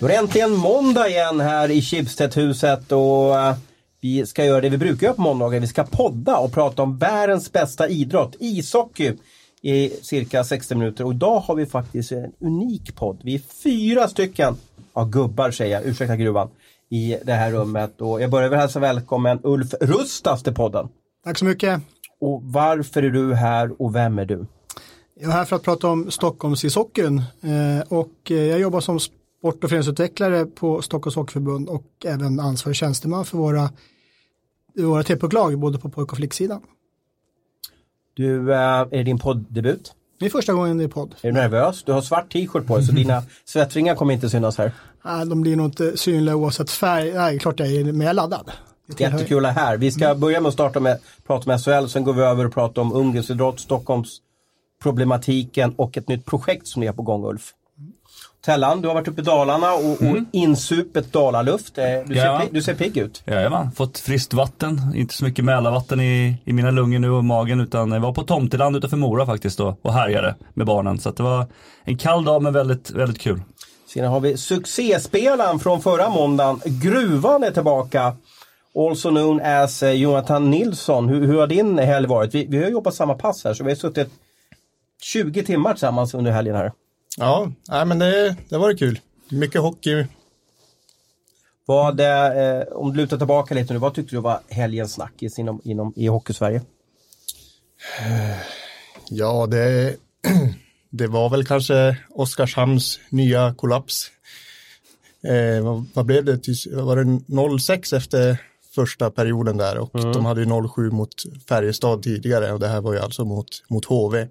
Då är det äntligen måndag igen här i Schibsted-huset och eh, vi ska göra det vi brukar göra på måndagar. Vi ska podda och prata om världens bästa idrott, ishockey, i cirka 60 minuter. Och idag har vi faktiskt en unik podd. Vi är fyra stycken, ja gubbar säger jag, ursäkta gruvan, i det här rummet. Och jag börjar väl hälsa välkommen Ulf Rustas till podden. Tack så mycket. Och varför är du här och vem är du? Jag är här för att prata om Stockholmsishockeyn eh, och eh, jag jobbar som sport och föreningsutvecklare på Stockholms Hockeyförbund och även ansvarig tjänsteman för våra, våra TPUK-lag både på pojk och flicksidan. Du, eh, är det din podddebut? Det är första gången det är podd. Är du nervös? Du har svart t-shirt på dig så dina svettringar kommer inte synas här. Nej, de blir nog inte synliga oavsett färg. Nej, klart jag är, men jag är laddad. Jättekul att här. Vi ska börja med att starta med prata med SHL, sen går vi över och pratar om ungdomsidrott, Stockholms problematiken och ett nytt projekt som är på gång Ulf. Tellan, du har varit uppe i Dalarna och, och Mm. insupet Dalaluft. Eh, Du ser, Ja. du ser pigg ut. Jajamän, fått friskt vatten. Inte så mycket Mälarvatten i, i mina lungor nu och magen utan jag var på Tomteland utanför Mora faktiskt då och härjade med barnen. Så att det var en kall dag men väldigt, väldigt kul. Sen har vi succéspelaren från förra måndagen. Gruvan är tillbaka. Also known as eh, Jonathan Nilsson. Hur, hur har din helg varit? Vi, vi har jobbat samma pass här så vi har suttit 20 timmar tillsammans under helgen här. Ja, nej, men det, det var kul. Mycket hockey. Vad, eh, om du lutar tillbaka lite nu, vad tyckte du var helgens snackis inom, inom, i Hockeysverige? Ja, det, det var väl kanske Oskarshamns nya kollaps. Eh, vad, vad blev det? Var det 06 efter första perioden där och de hade ju 07 mot Färjestad tidigare och det här var ju alltså mot, mot HV.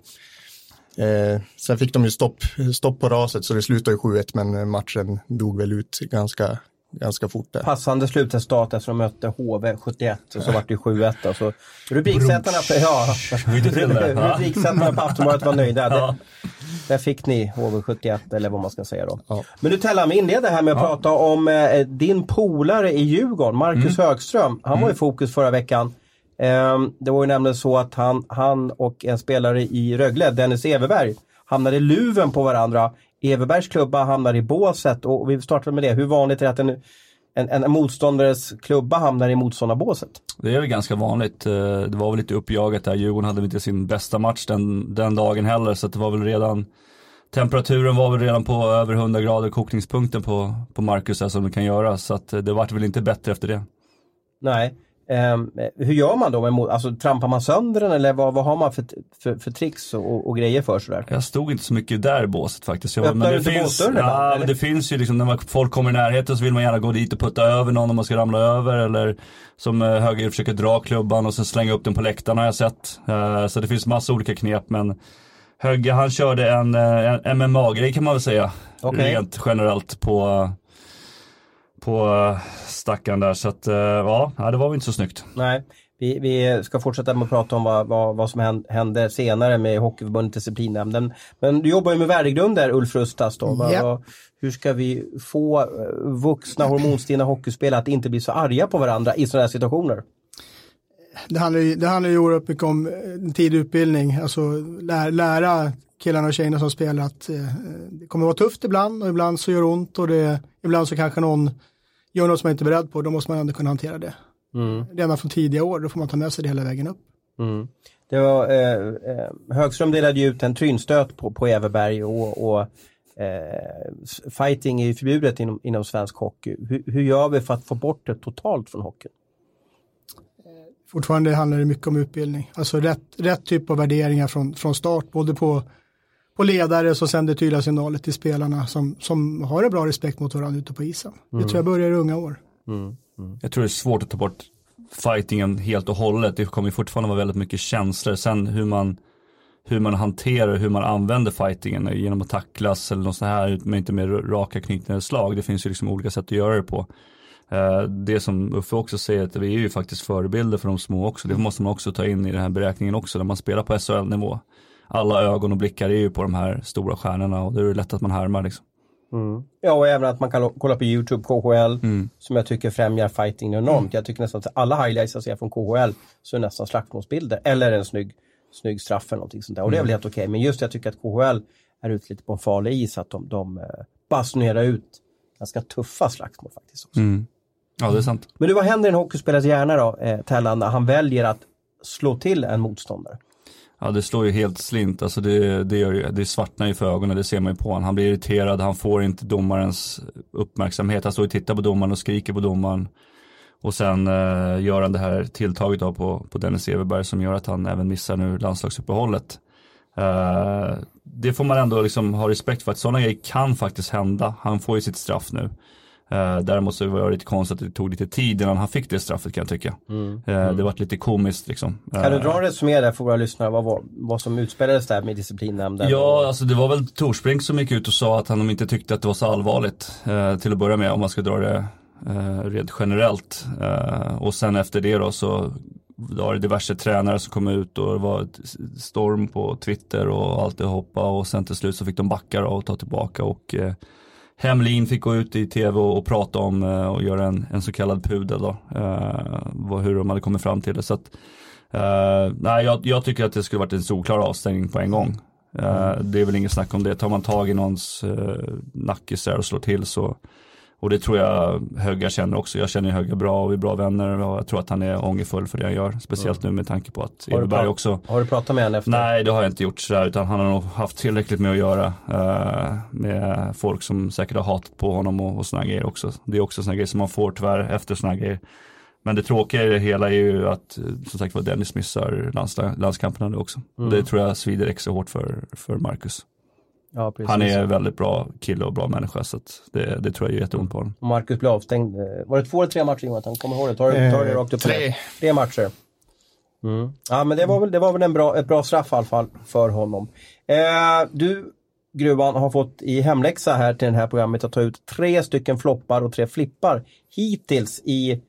Eh, sen fick de ju stopp, stopp på raset så det slutade ju 7-1 men matchen dog väl ut ganska, ganska fort där. Passande slutresultat efter de mötte HV 71 och så vart det 7-1. Alltså, rubriksättarna, på- ja, rubriksättarna på Aftonbladet var nöjda. Ja. Det, där fick ni HV 71 eller vad man ska säga då. Ja. Men du Tellan, vi inleder här med att prata om eh, din polare i Djurgården, Marcus Mm. Högström. Han var i fokus förra veckan. Ehm, det var ju nämligen så att han, han och en spelare i Rögle, Dennis Everberg, hamnade i luven på varandra. Everbergs klubba hamnar i båset och vi startar med det. Hur vanligt är det att en, en, en motståndares klubba hamnar i motståndarbåset? Det är väl ganska vanligt. Eh, Det var väl lite uppjagat där. Djurgården hade väl inte sin bästa match den, den dagen heller så det var väl redan Temperaturen var väl redan på över 100 grader kokningspunkten på, på Marcus där som det kan göra så eh, det vart väl inte bättre efter det. Nej. Ehm, hur gör man då? Alltså, trampar man sönder den eller vad, vad har man för, för, för tricks och, och grejer för sådär? Jag stod inte så mycket där i båset faktiskt. Jag, Öppnar men du det inte finns, båsdörren ibland, ja, men det finns ju liksom när folk kommer i närheten så vill man gärna gå dit och putta över någon om man ska ramla över eller som eh, höger försöker dra klubban och sen slänga upp den på läktaren har jag sett. Eh, Så det finns massa olika knep men Högge han körde en, eh, en MMA-grej kan man väl säga. Okej. Rent generellt på, på eh, stackaren där så att eh, ja, det var väl inte så snyggt. Nej. Vi, vi ska fortsätta med att prata om vad, vad, vad som hän- hände senare med Hockeyförbundet disciplinnämnden. Men du jobbar ju med värdegrunder Ulf Rustas då. Vad- hur ska vi få eh, vuxna hormonstinna hockeyspelare att inte bli så arga på varandra i sådana här situationer? Det handlar ju, det handlar ju oerhört mycket om en tidig utbildning, alltså lä, lära killarna och tjejerna som spelar att eh, det kommer vara tufft ibland och ibland så gör det ont och det, ibland så kanske någon gör något som man inte är beredd på, då måste man ändå kunna hantera det. Redan från tidiga år, då får man ta med sig det hela vägen upp. Det var, eh, eh, Högström delade ju ut en trynstöt på, på Everberg och, och eh, fighting är ju förbjudet inom, inom svensk hockey. Hur, hur gör vi för att få bort det totalt från hockeyn? Fortfarande handlar det mycket om utbildning, alltså rätt, rätt typ av värderingar från, från start, både på, på ledare som sänder tydliga signaler till spelarna som, som har en bra respekt mot varandra ute på isen. Det tror jag börjar i unga år. Jag tror det är svårt att ta bort fightingen helt och hållet. Det kommer fortfarande vara väldigt mycket känslor. Sen hur man, hur man hanterar och hur man använder fightingen genom att tacklas eller något sånt här, men inte med raka knytningar slag. Det finns ju liksom olika sätt att göra det på. Eh, Det som Uffe också säger, att vi är ju faktiskt förebilder för de små också. Det måste man också ta in i den här beräkningen också, när man spelar på SHL-nivå. Alla ögon och blickar är ju på de här stora stjärnorna och det är lätt att man härmar liksom. Ja, och även att man kan kolla på YouTube, KHL, Mm. som jag tycker främjar fighting enormt. Jag tycker nästan att alla highlights jag ser från KHL så är det nästan slagsmålsbilder eller en snygg, snygg straff eller någonting sånt där. Och det är Mm. väl helt okej. Men just jag tycker att KHL är ute lite på en farlig is, att de, de eh, basunerar ut ganska tuffa slagsmål faktiskt. Också. Mm. Ja, det är sant. Men du, vad händer i en hockeyspelares hjärna då, eh, Tellan, när han väljer att slå till en motståndare? Ja, det slår ju helt slint. Alltså det, det, gör ju, det svartnar ju för ögonen, det ser man ju på honom. Han blir irriterad, han får inte domarens uppmärksamhet. Han står och tittar på domaren och skriker på domaren. Och sen eh, gör han det här tilltaget då på, på Dennis Everberg som gör att han även missar nu landslagsuppehållet. Eh, det får man ändå liksom ha respekt för att sådana grejer kan faktiskt hända. Han får ju sitt straff nu. Uh, däremot så var det lite konstigt att det tog lite tid innan han fick det straffet kan jag tycka. Mm. Uh, det var lite komiskt liksom. Kan du dra en resumé där för våra lyssnare vad, vad, vad som utspelades där med disciplinnämnden? Ja, alltså det var väl Torsbrink som gick ut och sa att han inte tyckte att det var så allvarligt uh, till att börja med om man ska dra det rent generellt. och sen efter det då så var det diverse tränare som kom ut och det var storm på Twitter och allt det hoppa och sen till slut så fick de backa och ta tillbaka och Hemlin fick gå ut i tv och, och prata om uh, och göra en, en så kallad pudel då. Uh, hur de hade kommit fram till det. Så att, uh, nej, jag, jag, tycker att det skulle varit en solklar avstängning på en gång. Mm. Det är väl inget snack om det. Tar man tag i någons uh, nackis och slår till så och det tror jag Högga känner också. Jag känner Högga bra och vi är bra vänner och jag tror att han är ångerfull för det han gör. Speciellt mm. nu med tanke på att Everberg också. Har du pratat med honom efter? Nej, det har jag inte gjort sådär utan han har nog haft tillräckligt med att göra. Uh, med folk som säkert har hatat på honom och, och sådana grejer också. Det är också sådana grejer som man får tyvärr efter sådana grejer. Men det tråkiga i det hela är ju att som sagt var Dennis missar lands, landskamperna nu också. Mm. Det tror jag svider extra hårt för, för Marcus. Ja, han är en väldigt bra kille och bra människa så det, det tror jag är jätteont på honom. Marcus blev avstängd. Eh, var det två eller tre matcher Jonathan? Kommer ihåg det? Tar, tar det rakt upp tre. tre matcher. Mm. Ja men det var väl, det var väl en bra, ett bra straff i alla fall för honom. Eh, du Gruvan har fått i hemläxa här till det här programmet att ta ut tre stycken floppar och tre flippar hittills i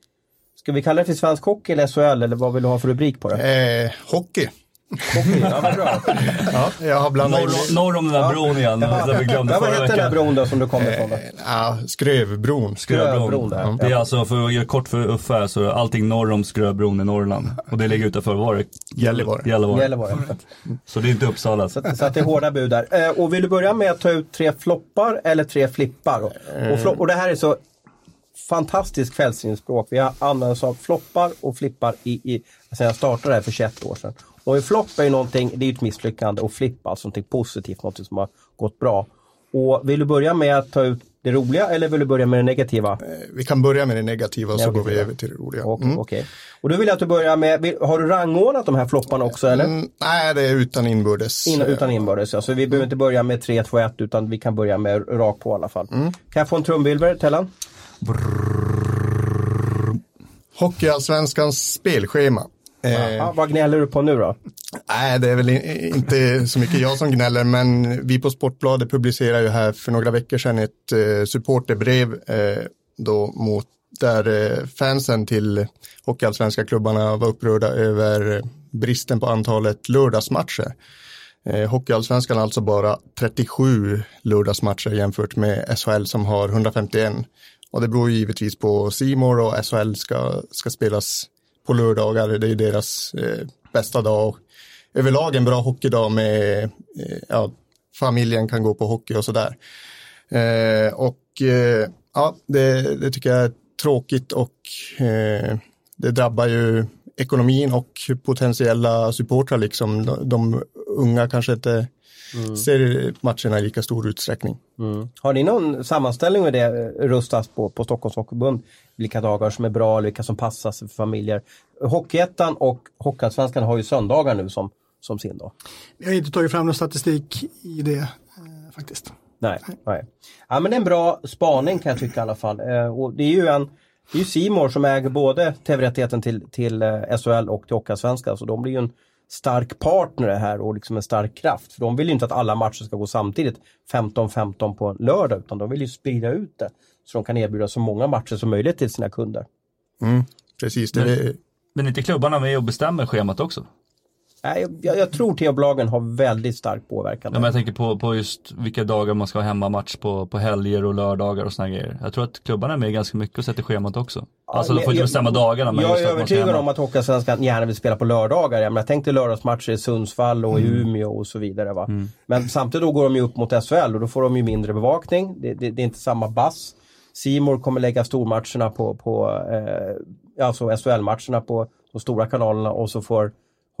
Ska vi kalla det för svensk hockey eller SHL eller vad vill du ha för rubrik på det? Eh, hockey. Hockey, ja vad bra. ja, jag har blandat norr, norr om den där bron igen. Ja. Där vi glömde ja, vad heter den där bron då som du kommer ifrån? Eh, ja, Skrövbron. Skrövbron. Ja. Det är alltså, för att göra kort för Uffe, så allting norr om Skrövbron i Norrland. Och det ligger utanför, var det? Gällivare. Gällivare. Gällivare. så det är inte Uppsala. Så, så att det är hårda bud där. Eh, och vill du börja med att ta ut tre floppar eller tre flippar? Och, och, flopp, och det här är så fantastiskt kvällsspråk. Vi har använt oss av floppar och flippar i, i, sen jag startade det här för 21 år sedan. Och en flopp är ju någonting, det är ett misslyckande och flipp alltså någonting positivt, någonting som har gått bra. Och vill du börja med att ta ut det roliga eller vill du börja med det negativa? Eh, vi kan börja med det negativa så går vi över till det roliga. Okay, mm. okay. Och då vill jag att du börjar med, har du rangordnat de här flopparna också eller? Mm, nej, det är utan inbördes. In, utan inbördes, ja. Så vi behöver inte börja med 3, 2, 1 utan vi kan börja med rakt på i alla fall. Mm. Kan jag få en trumvirvel, Tellan? Hockeyallsvenskans spelschema. Eh, vad gnäller du på nu då? Nej, det är väl inte så mycket jag som gnäller, men vi på Sportbladet publicerar ju här för några veckor sedan ett eh, supporterbrev eh, då mot där eh, fansen till hockeyallsvenska klubbarna var upprörda över bristen på antalet lördagsmatcher. Eh, Hockeyallsvenskan har alltså bara 37 lördagsmatcher jämfört med SHL som har 151. Och det beror givetvis på Simor och SHL ska, ska spelas på lördagar. Det är deras eh, bästa dag. Överlag en bra hockeydag med eh, ja, familjen kan gå på hockey och sådär. Eh, och eh, ja, det, det, tycker jag är tråkigt och eh, det drabbar ju ekonomin och potentiella supportrar liksom. De, de unga kanske inte mm. ser matcherna i lika stor utsträckning. Mm. Har ni någon sammanställning med det rustas på, på Stockholms Hockeyförbund? Vilka dagar som är bra eller vilka som passar för familjer? Hockeyettan och Hockeyallsvenskan har ju söndagar nu som, som sin dag. Jag har inte tagit fram någon statistik i det eh, faktiskt. Nej, nej. Ja, men det är en bra spaning kan jag tycka i alla fall. Eh, och det är ju en det är ju Simor som äger både tv-rättigheten till, till eh, SHL och till Hockeyallsvenskan så de blir ju en stark partner här och liksom en stark kraft. För de vill ju inte att alla matcher ska gå samtidigt 15-15 på en lördag utan de vill ju sprida ut det så de kan erbjuda så många matcher som möjligt till sina kunder. Mm, precis. Det men, men inte klubbarna med och bestämmer schemat också? Jag, jag tror TV-bolagen har väldigt stark påverkan. Ja, men jag tänker på, på just vilka dagar man ska ha hemmamatch på, på helger och lördagar och sådana grejer. Jag tror att klubbarna är med ganska mycket och sätter schemat också. Ja, alltså de får inte bestämma dagarna. Men jag är övertygad om att Hockeyallsvenskan gärna vill spela på lördagar. Jag, menar, jag tänkte lördagsmatcher i Sundsvall och mm. i Umeå och så vidare. Va? Mm. Men samtidigt då går de ju upp mot SHL och då får de ju mindre bevakning. Det, det, det är inte samma bass. Simor kommer lägga stormatcherna på, på eh, alltså SHL-matcherna på de stora kanalerna och så får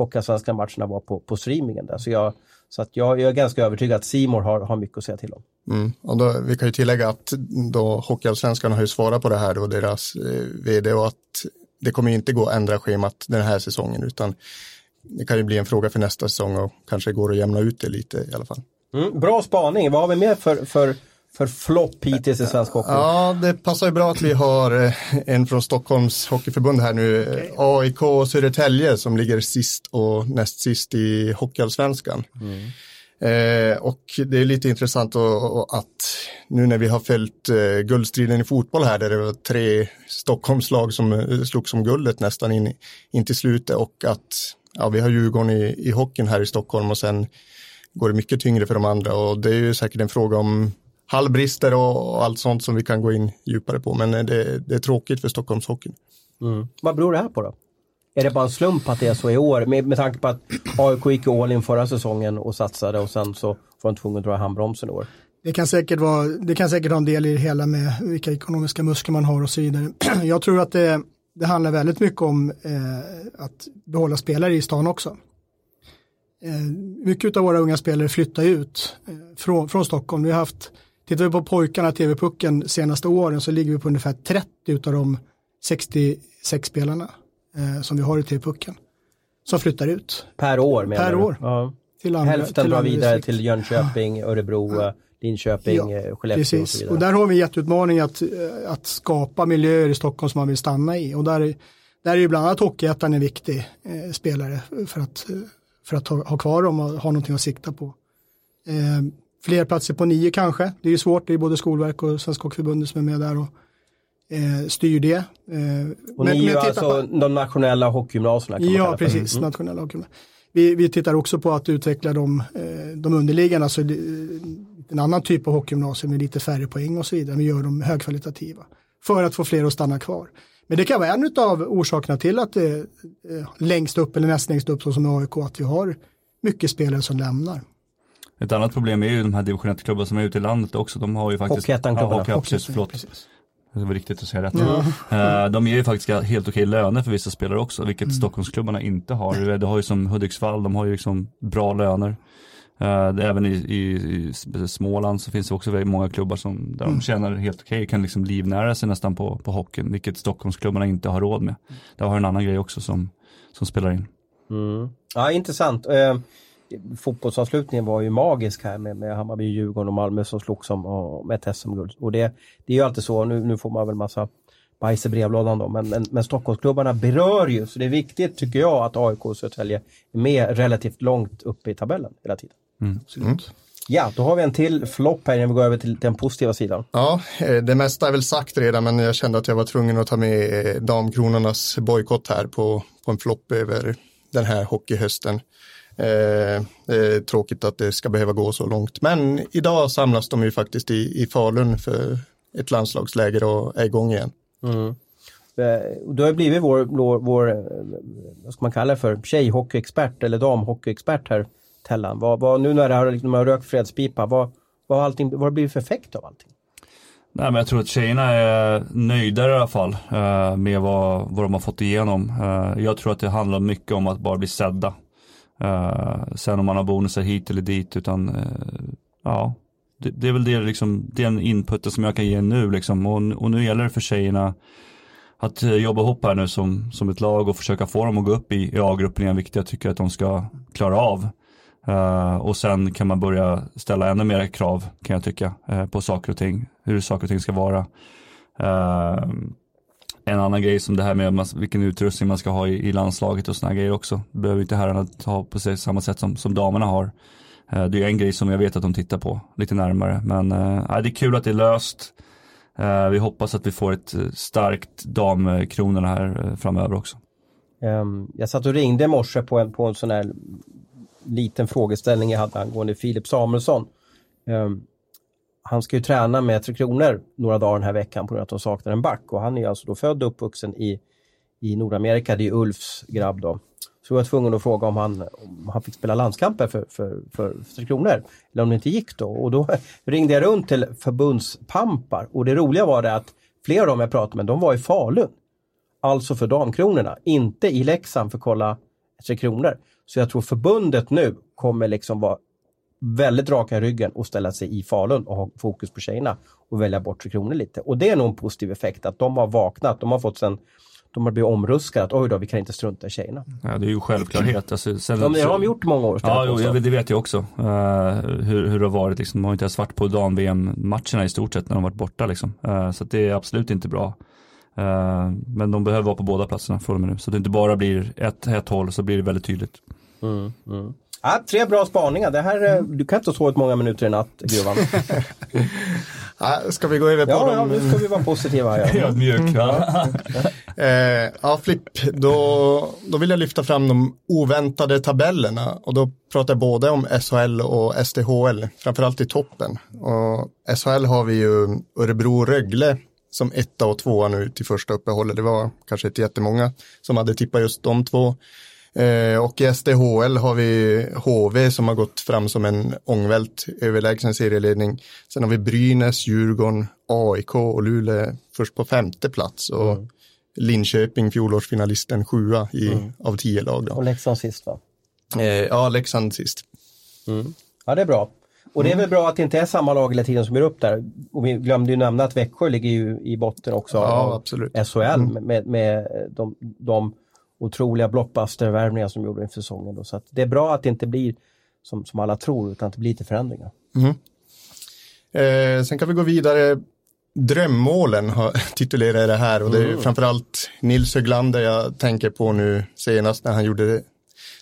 Hockeyallsvenska matcherna vara på, på streamingen där. Så jag, så att jag, jag är ganska övertygad att Simor har, har mycket att säga till om. Mm. Och då, vi kan ju tillägga att då Hockeyallsvenskan har ju svarat på det här och deras eh, vd och att det kommer inte gå att ändra schemat den här säsongen utan det kan ju bli en fråga för nästa säsong och kanske går att jämna ut det lite i alla fall. Mm, bra spaning. Vad har vi mer för, för, för flopp hittills i svensk hockey? Ja, det passar ju bra att vi har eh, en från Stockholms hockeyförbund här nu. Okay. AIK och Södertälje som ligger sist och näst sist i Hockeyallsvenskan. Mm. Eh, och det är lite intressant att, att nu när vi har följt eh, guldstriden i fotboll här där det var tre Stockholmslag som eh, slogs om guldet nästan in, in till slutet och att ja, vi har Djurgården i, i hockeyn här i Stockholm och sen går det mycket tyngre för de andra och det är ju säkert en fråga om hallbrister och, allt sånt som vi kan gå in djupare på men det, det är tråkigt för Stockholmshockeyn. Mm. Vad beror det här på då? Är det bara en slump att det är så i år? Med, med tanke på att AIK gick all in förra säsongen och satsade och sen så var de tvungna att dra i handbromsen i år. Det kan, säkert vara, det kan säkert ha en del i det hela med vilka ekonomiska muskler man har och så vidare. Jag tror att det, det handlar väldigt mycket om eh, att behålla spelare i stan också. Eh, mycket av våra unga spelare flyttar ut eh, från, från Stockholm. Vi har haft, tittar vi på pojkarna, TV-pucken senaste åren så ligger vi på ungefär 30 av de 66 spelarna eh, som vi har i TV-pucken. Som flyttar ut. Per år menar Per du? år. Ja. Till andra, Hälften till drar vidare distrikt. till Jönköping, Örebro, ja. Linköping, ja, Skellefteå precis. och så vidare. Och där har vi en jätteutmaning att, att skapa miljöer i Stockholm som man vill stanna i. Och där, där är ju bland annat Hockeyettan en viktig eh, spelare för att, för att ha, ha kvar dem och ha någonting att sikta på. Eh, fler platser på nio kanske. Det är ju svårt, det är både Skolverk och Svenska Hockeyförbundet som är med där och eh, styr det. Eh, och ni är ju alltså på... de nationella hockeygymnasierna? Ja, precis, mm. nationella hockeygymnasierna. Vi, vi tittar också på att utveckla de, eh, de underliggande, alltså en annan typ av hockeygymnasium med lite färre poäng och så vidare. Vi gör dem högkvalitativa för att få fler att stanna kvar. Men det kan vara en av orsakerna till att det är längst upp eller näst längst upp så som i AIK att vi har mycket spelare som lämnar. Ett annat problem är ju de här division 1-klubbarna som är ute i landet också. De har ju faktiskt... Hockeyettan-klubbarna. Ja, hockey, precis, förlåt. Precis. Det var riktigt att säga rätt. Ja. Uh, de ger ju faktiskt helt okej löner för vissa spelare också, vilket mm. Stockholmsklubbarna inte har. Det har ju som Hudiksvall, de har ju liksom bra löner. Uh, även i, i, i, Småland så finns det också väldigt många klubbar som där mm. de tjänar helt okej, kan liksom livnära sig nästan på, på hockeyn, vilket Stockholmsklubbarna inte har råd med. Det har en annan grej också som, som spelar in. Mm. Ja, intressant. Fotbollsavslutningen var ju magisk här med, med Hammarby, Djurgården och Malmö som slogs om, om ett SM-guld. Och det, det är ju alltid så, nu, nu får man väl massa bajs i brevlådan då, men, men, men Stockholmsklubbarna berör ju, så det är viktigt tycker jag att AIK och Södertälje är med relativt långt uppe i tabellen hela tiden. Mm. Mm. Ja, då har vi en till flopp här innan vi går över till den positiva sidan. Ja, eh, det mesta är väl sagt redan, men jag kände att jag var tvungen att ta med eh, Damkronornas bojkott här på, på en flopp över den här hockeyhösten. Eh, tråkigt att det ska behöva gå så långt. Men idag samlas de ju faktiskt i, i Falun för ett landslagsläger och är igång igen. Mm. Eh, du har blivit vår, vår, vår, eh, vad ska man kalla det för, tjejhockeyexpert eller damhockeyexpert här Tellan. Vad, vad, nu när det har, liksom, har rökt fredspipa, vad, vad, har allting, vad har det blivit för effekt av allting? Nej, men jag tror att tjejerna är nöjda i alla fall eh, med vad, vad de har fått igenom. Eh, jag tror att det handlar mycket om att bara bli sedda. Uh, sen om man har bonusar hit eller dit utan uh, ja, det, det, är väl det liksom, den inputen som jag kan ge nu liksom och, och nu gäller det för tjejerna att eh, jobba ihop här nu som, som ett lag och försöka få dem att gå upp i, i A-gruppen igen, vilket jag tycker att de ska klara av. och sen kan man börja ställa ännu mer krav kan jag tycka på saker och ting, hur saker och ting ska vara. En annan grej som det här med vilken utrustning man ska ha i, i landslaget och sådana grejer också. Det behöver inte herrarna ta på sig samma sätt som, som damerna har. Eh, det är en grej som jag vet att de tittar på lite närmare. Men äh, det är kul att det är löst. Äh, vi hoppas att vi får ett eh, starkt damkronorna här framöver också. Um, jag satt och ringde i morse på en, på en sån här liten frågeställning jag hade angående Filip Samuelsson. Ehm, han ska ju träna med Tre Kronor några dagar den här veckan på grund av att de saknar en back och han är alltså då född och uppvuxen i, i Nordamerika. Det är Ulfs grabb då. Så jag var tvungen att fråga om han, om han fick spela landskamper för, för, för, för Tre Kronor. Eller om det inte gick då. Och då ringde jag runt till förbundspampar. Och det roliga var det att flera av dem jag pratade med, de var i Falun. Alltså för Damkronorna, inte i Leksand för att kolla Tre Kronor. Så jag tror förbundet nu kommer liksom vara väldigt raka i ryggen och ställa sig i Falun och ha fokus på tjejerna och välja bort Tre Kronor lite. Och det är nog en positiv effekt att de har vaknat, de har fått sen de har blivit omruskade att oj då, vi kan inte strunta i tjejerna. Ja, det är ju självklarhet. Alltså, sen, ja, det har de gjort många år. Ja, jo, jag, det vet jag också. Uh, hur, hur det har varit. Liksom. De har inte ens varit på dam-VM-matcherna i stort sett när de varit borta. Liksom. Uh, så det är absolut inte bra. Uh, men de behöver vara på båda platserna från och med nu. Så att det inte bara blir ett, ett håll så blir det väldigt tydligt. Mm, mm. Ja, tre bra spaningar. Det här, mm. Du kan inte ha sovit många minuter i natt, Gruvan. ja, ska vi gå över på ja, dem? Ja, nu ska vi vara positiva. Ja. Ödmjuk. Ja. eh, ja, Flipp, då, då vill jag lyfta fram de oväntade tabellerna och då pratar jag både om SHL och SDHL, framförallt i toppen. Och SHL har vi ju Örebro-Rögle som etta och tvåa nu till första uppehållet. Det var kanske inte jättemånga som hade tippat just de två. Eh, och i SDHL har vi HV som har gått fram som en ångvält överlägsen serieledning. Sen har vi Brynäs, Djurgården, AIK och Luleå först på femte plats. Och mm. Linköping, fjolårsfinalisten, sjua i, mm. av tio lag. Då. Och Leksand sist va? Eh, ja, Leksand sist. Mm. Ja, det är bra. Och det är väl bra att det inte är samma lag hela tiden som är upp där. Och vi glömde ju nämna att Växjö ligger ju i botten också ja, av absolut. SHL mm. med, med de, de otroliga blockbuster-värvningar som gjorde inför säsongen. Då. Så det är bra att det inte blir som, som alla tror utan att det blir lite förändringar. Mm. Eh, sen kan vi gå vidare. Drömmålen har titulerat det här och det är mm. framförallt Nils Höglander jag tänker på nu senast när han gjorde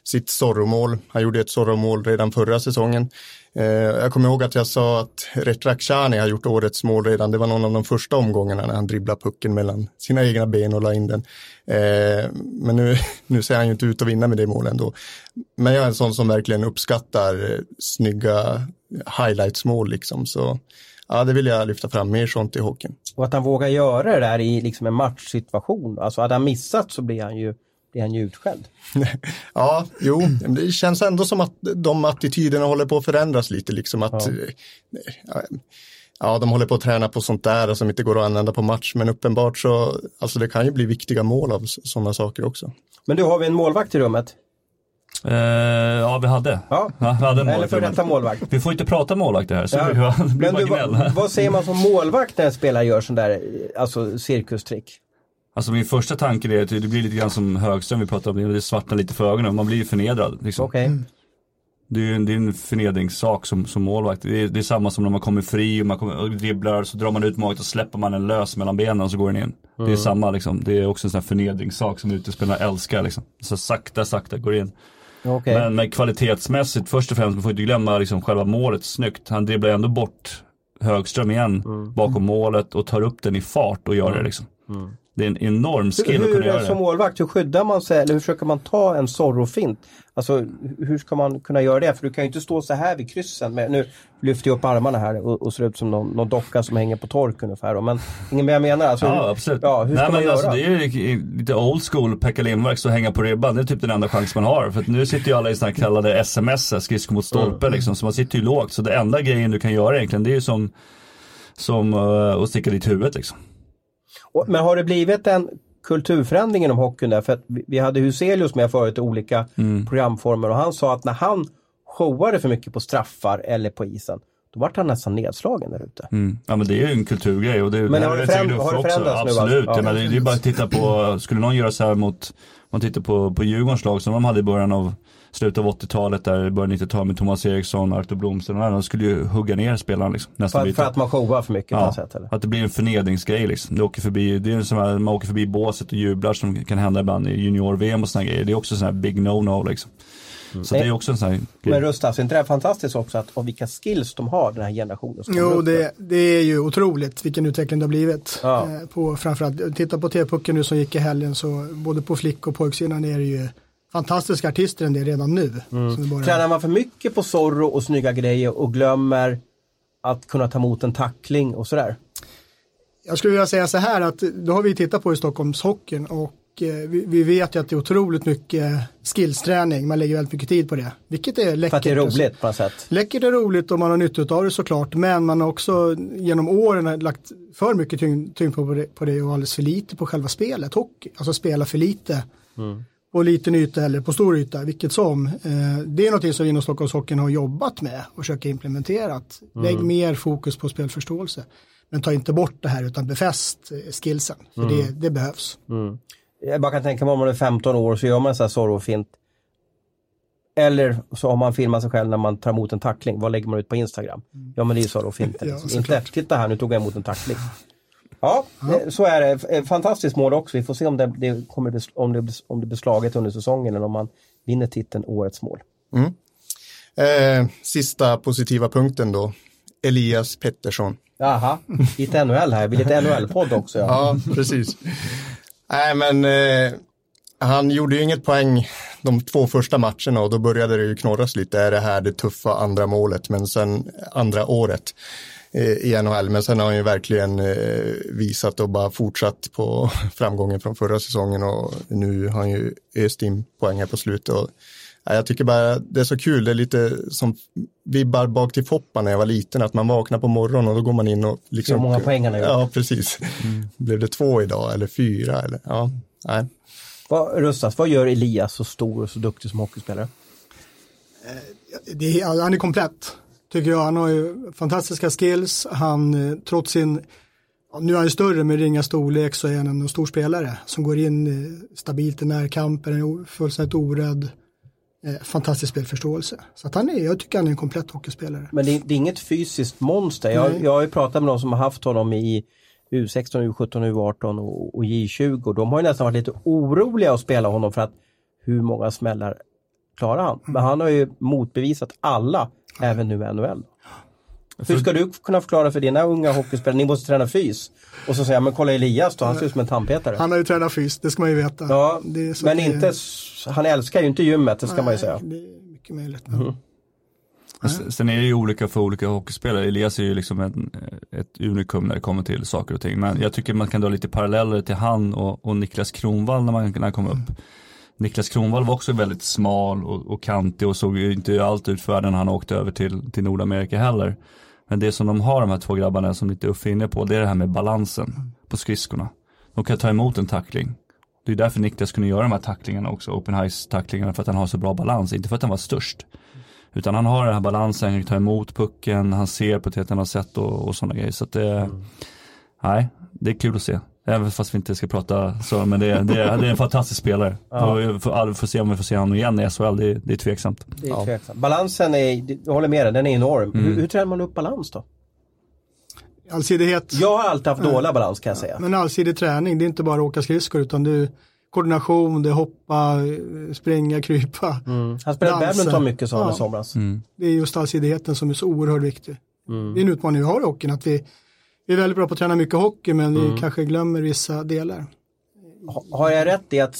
sitt Zorro-mål. Han gjorde ett Zorro-mål redan förra säsongen. Eh, jag kommer ihåg att jag sa att Retrak Shani har gjort årets mål redan. Det var någon av de första omgångarna när han dribblade pucken mellan sina egna ben och la in den. Eh, men nu, nu ser han ju inte ut att vinna med det målet ändå. Men jag är en sån som verkligen uppskattar eh, snygga highlights-mål liksom. Så ja, det vill jag lyfta fram mer sånt i hockeyn. Och att han vågar göra det där i liksom en matchsituation. Alltså hade han missat så blir han ju blir han ju utskälld. ja, jo, det känns ändå som att de attityderna håller på att förändras lite. Liksom att, ja. Eh, ja, de håller på att träna på sånt där som inte går att använda på match, men uppenbart så, alltså det kan ju bli viktiga mål av sådana saker också. Men du, har vi en målvakt i rummet? Uh, ja, vi hade. Ja. ja vi hade en Eller för detta målvakt. Vi får inte prata målvakt här, så ja. det blir Men du, vad, vad säger man som målvakt när en spelare gör sån där alltså, cirkustrick? Alltså min första tanke är att det blir lite grann som Högström vi pratade om, det svartnar lite för ögonen, man blir ju förnedrad. Liksom. Okay. Mm. Det är ju en, det är en förnedringssak som, som målvakt. Det är, det är samma som när man kommer fri och man kommer, och dribblar så drar man ut maget och släpper man en lös mellan benen och så går den in. Mm. Det är mm. samma liksom. Det är också en sån här förnedringssak som utespelarna älskar liksom. Så sakta, sakta går in. Okay. Men, men kvalitetsmässigt, först och främst, man får inte glömma liksom själva målet snyggt. Han dribblar ändå bort Högström igen mm. bakom målet och tar upp den i fart och gör det liksom. Mm. Det är en enorm skill hur, att kunna göra det. Som målvakt, hur skyddar man sig eller hur försöker man ta en Zorro-fint? Alltså hur ska man kunna göra det? För du kan ju inte stå så här vid kryssen. Med, nu lyfter jag upp armarna här och, och ser ut som någon, någon docka som hänger på tork ungefär. Men ingen mer jag menar. Alltså, ja absolut. Ja, hur ska Nej, man göra? Alltså, det är ju lite old school Pekka Lindmark att hänga på ribban. Det är typ den enda chans man har. För nu sitter ju alla i sådana kallade sms, skridskor mot stolpe mm. liksom. Så man sitter ju lågt. Så det enda grejen du kan göra egentligen det är ju som, som uh, att sticka ditt huvud liksom. Men har det blivit en kulturförändring inom hockeyn där. För att vi hade Huselius med förut i olika mm. programformer och han sa att när han showade för mycket på straffar eller på isen då vart han nästan nedslagen där ute. Mm. Ja men det är ju en kulturgrej. Och det, men har det, föränd har det förändrats nu? Absolut, ja, men det, det är bara att titta på, skulle någon göra så här mot, man tittar på, på Djurgårdens lag som de hade i början av slutet av 80-talet, där början av 90-talet med Thomas Eriksson, Artur Blomsten och de skulle ju hugga ner spelaren. Liksom, nästan för, för att man showar för mycket ja, på något sätt? Eller? Att det blir en förnedringsgrej liksom. Det, åker förbi, det är som här, man åker förbi båset och jublar som kan hända ibland i junior-VM och sådana grejer. Det är också sån här big no-no liksom. Mm. Så det är också en sån här grej. Men Rustas, är inte det fantastiskt också att, och vilka skills de har den här generationen? Jo, det, det, är ju otroligt vilken utveckling det har blivit. Ja. Eh, på, framförallt, titta på TV-pucken nu som gick i helgen så både på flick och pojksidan är det ju fantastiska artister än det redan nu. Mm. Tränar man för mycket på Zorro och snygga grejer och glömmer att kunna ta emot en tackling och sådär? Jag skulle vilja säga så här att då har vi tittat på i Stockholmshockeyn och eh, vi, vi, vet ju att det är otroligt mycket skillsträning, man lägger väldigt mycket tid på det. Vilket är läckert. För att det är roligt på något sätt. Läckert är roligt och man har nytta av det såklart, men man har också genom åren lagt för mycket tyngd, tyngd på, det, på det och alldeles för lite på själva spelet, hockey. Alltså spela för lite. Mm. På liten yta eller på stor yta, vilket som. Eh, det är något som vi inom Stockholmshockeyn har jobbat med och försöker implementera. Att mm. Lägg mer fokus på spelförståelse. Men ta inte bort det här utan befäst eh, skillsen. För mm. det, det, behövs. Mm. Jag bara kan tänka mig om man är 15 år så gör man så här sorrofint. Eller så har man filmat sig själv när man tar emot en tackling. Vad lägger man ut på Instagram? Mm. Ja men det är ju sorrofint. ja. Inte, titta här nu tog jag emot en tackling. Ja, ja, så är det. Fantastiskt mål också. Vi får se om det, det kommer om det, om det blir slaget under säsongen eller om man vinner titeln Årets mål. Mm. Eh, sista positiva punkten då. Elias Pettersson. Jaha, lite NHL här, vi lite NHL-podd också. Ja, ja precis. Nej, men eh, han gjorde ju inget poäng de två första matcherna och då började det ju knorras lite. Är det här det tuffa andra målet? Men sen andra året eh, i NHL. Men sen har han ju verkligen eh, visat och bara fortsatt på framgången från förra säsongen och nu har han ju öst in poäng här på slutet. Och jag tycker bara det är så kul, det är lite som vibbar bak till Foppa när jag var liten, att man vaknar på morgonen och då går man in och liksom. Hur många poäng han har gjort. Ja, precis. Mm. Blev det två idag eller fyra eller ja, nej. Vad, Rustas, vad gör Elias så stor och så duktig som hockeyspelare? Eh, det är, han är komplett, tycker jag. Han har ju fantastiska skills. Han, eh, trots sin, nu är han ju större med ringa storlek så är han en stor spelare som går in eh, stabilt i närkamper, är fullständigt orädd eh, fantastisk spelförståelse. Så att han är, jag tycker han är en komplett hockeyspelare. Men det är, det är inget fysiskt monster. Jag, jag har ju pratat med de som har haft honom i U16, U17, U18 och, och J20 och de har ju nästan varit lite oroliga att spela honom för att hur många smällar klarar han? Men han har ju motbevisat alla, även nu i NHL. Hur ska du kunna förklara för dina unga hockeyspelare, ni måste träna fys. Och så säger jag, men kolla Elias då, han ser ut som en tandpetare. Han har ju tränat fys, det ska man ju veta. Ja, men inte, han älskar ju inte gymmet, det ska nej, man ju säga. Det är mycket möjligt. Mm. Sen är det ju olika för olika hockeyspelare. Elias är ju liksom en, ett unikum när det kommer till saker och ting. Men jag tycker man kan dra lite paralleller till han och, och Niklas Kronvall när, man, när han kom upp. Niklas Kronvall var också väldigt smal och, och kantig och såg ju inte allt ut för när han åkte över till, till Nordamerika heller. Men det som de har de här två grabbarna som lite Uffe är inne på, det är det här med balansen på skridskorna. De kan ta emot en tackling. Det är därför Niklas kunde göra de här tacklingarna också, open ice tacklingarna, för att han har så bra balans, inte för att han var störst. Utan han har den här balansen, han kan ta emot pucken, han ser på ett helt annat sätt och, och sådana grejer. Så att det, mm. nej, det är kul att se. Även fast vi inte ska prata så, men det, det, det är en fantastisk spelare. Ja. Vi får, får se om vi får se honom igen i SHL, det, det är tveksamt. Det är tveksamt. Balansen är, jag håller med dig, den är enorm. Mm. Hur, hur tränar man upp balans då? Allsidighet. Jag har alltid haft ja. dålig balans kan jag säga. Men allsidig träning, det är inte bara att åka skridskor utan är koordination, det är hoppa, springa, krypa. Mm. Han spelade badminton mycket sa han ja. i somras. Mm. Det är just allsidigheten som är så oerhört viktig. Mm. Det är en utmaning vi har i hockeyn, att vi vi är väldigt bra på att träna mycket hockey men mm. vi kanske glömmer vissa delar. Har jag rätt i att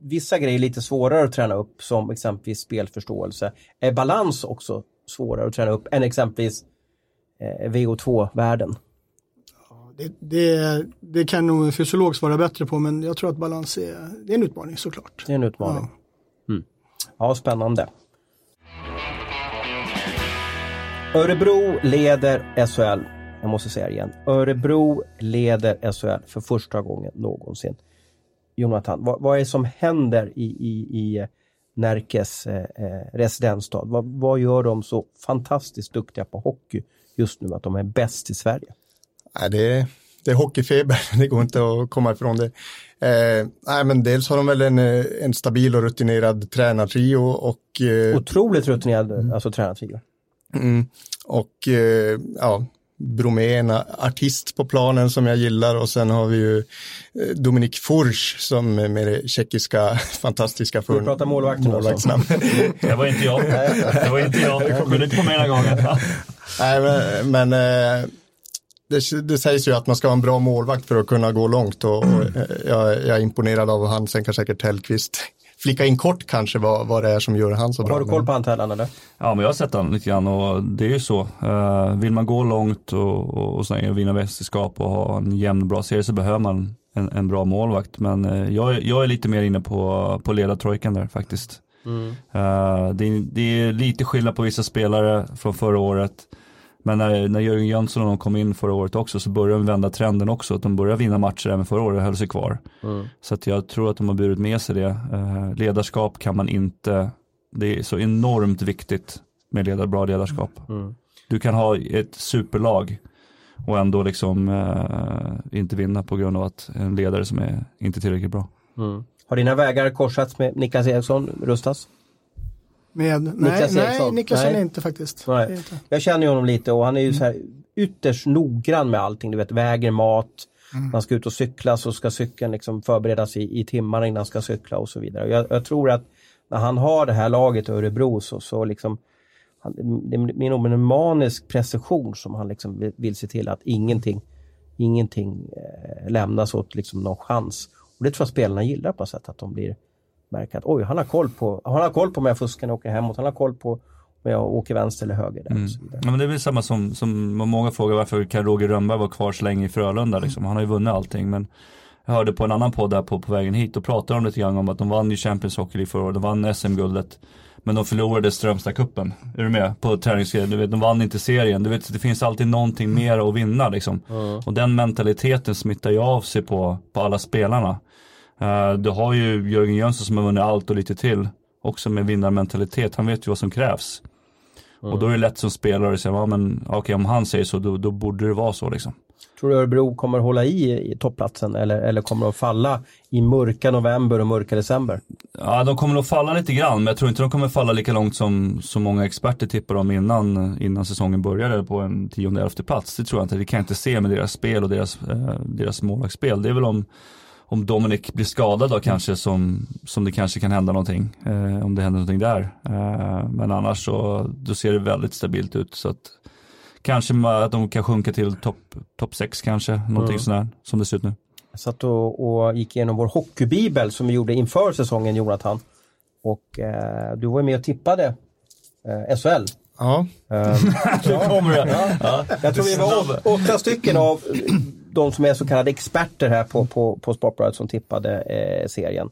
vissa grejer är lite svårare att träna upp som exempelvis spelförståelse? Är balans också svårare att träna upp än exempelvis eh, VO2-värden? Det, det, det, kan nog en fysiolog svara bättre på men jag tror att balans är, det är en utmaning såklart. Det är en utmaning. Ja, mm. ja spännande. Örebro leder SHL jag måste säga det igen. Örebro leder SHL för första gången någonsin. Jonathan, vad, vad är det som händer i, i, i Närkes eh, eh, residensstad? Vad, vad gör de så fantastiskt duktiga på hockey just nu att de är bäst i Sverige? Ja, det, är, det är hockeyfeber, det går inte att komma ifrån det. Eh, nej, men dels har de väl en, eh, en stabil och rutinerad tränartrio och... Eh, Otroligt rutinerad mm. alltså, tränartrio. Mm, och eh, ja, Bromé, en artist på planen som jag gillar och sen har vi ju eh, Dominik Furch som med det tjeckiska fantastiska för pratar målvakten målvaktsnamn. det var inte jag. Det var inte jag. Du kommer inte på mig den gången. Nej, men, men eh, det, det, sägs ju att man ska ha en bra målvakt för att kunna gå långt och, och eh, jag, jag, är imponerad av han. Sen kan säkert Tellqvist flika in kort kanske vad, vad det är som gör han så bra. Har du koll på Antellan eller? Ja, men jag har sett honom lite grann och det är ju så. Uh, vill man gå långt och, och, och, och vinna mästerskap och ha en jämn bra serie så behöver man en, en bra målvakt. Men eh, jag, jag är lite mer inne på, på ledartrojkan där faktiskt. Mm. Uh, det, är- det är lite skillnad på vissa spelare från förra året. Men när, när Jörgen Jönsson och de kom in förra året också så började de vända trenden också. Att de började vinna matcher även förra året och höll sig kvar. Mm. Så att jag tror att de har burit med sig det. Eh, ledarskap kan man inte, det är så enormt viktigt med ledar, bra ledarskap. Mm. Du kan ha ett superlag och ändå liksom eh, inte vinna på grund av att en ledare som är inte tillräckligt bra. Mm. Har dina vägar korsats med Niklas Eriksson, Rustas? Med, nej, Niklas nej, Eriksson? Niklas Nej. är inte faktiskt. Nej. Inte. Jag känner ju honom lite och han är ju så här ytterst noggrann med allting. Du vet, väger mat, Mm. man ska ut och cykla så ska cykeln liksom förberedas i, i timmar innan han ska cykla och så vidare. Jag, jag tror att när han har det här laget i Örebro så, så liksom han, det är nog en manisk precision som han liksom vill, se till att ingenting, ingenting eh, lämnas åt liksom någon chans. Och det tror jag spelarna gillar på ett sätt att de blir märker att oj, han har koll på, han har koll på om jag fuskar när jag åker hemåt, han har koll på om jag åker vänster eller höger. Där och så vidare. Ja, men det är väl samma som, som många frågar varför kan Roger Rönnberg vara kvar så länge i Frölunda liksom. Han har ju vunnit allting men jag hörde på en annan podd där på, på vägen hit och pratade de lite grann om att de vann ju Champions Hockey League förra året, de vann SM-guldet men de förlorade Strömstad-cupen. Är du med? På träningsgrejen. Du vet, de vann inte serien. Du vet, det finns alltid någonting mer att vinna liksom. Och den mentaliteten smittar ju av sig på, på alla spelarna. Eh, du har ju Jörgen Jönsson som har vunnit allt och lite till. Också med vinnarmentalitet. Han vet ju vad som krävs. Och då är det lätt som spelare att säga, ja men okej om han säger så, då, då borde det vara så liksom. Tror du Örebro kommer hålla i, i topplatsen eller, eller kommer de falla i mörka november och mörka december? Ja, de kommer nog falla lite grann, men jag tror inte de kommer falla lika långt som så många experter tippar dem innan, innan säsongen började på en tionde, elfte plats. Det tror jag inte, det kan jag inte se med deras spel och deras, eh, deras målvaktsspel. Det är väl om, om Dominic blir skadad då kanske som, som det kanske kan hända någonting. Eh, om det händer någonting där. Eh, men annars så då ser det väldigt stabilt ut. Så att kanske att de kan sjunka till topp top 6 kanske, någonting Mm. sådär som det ser ut nu. Jag satt och, och gick igenom vår hockeybibel som vi gjorde inför säsongen Jonathan. Och eh, du var ju med och tippade eh, SHL. Ja, Eh, ja, kommer det. ja. Jag tror vi var åt, åtta stycken av de som är så kallade experter här på, på, på Sportbladet som tippade eh, serien.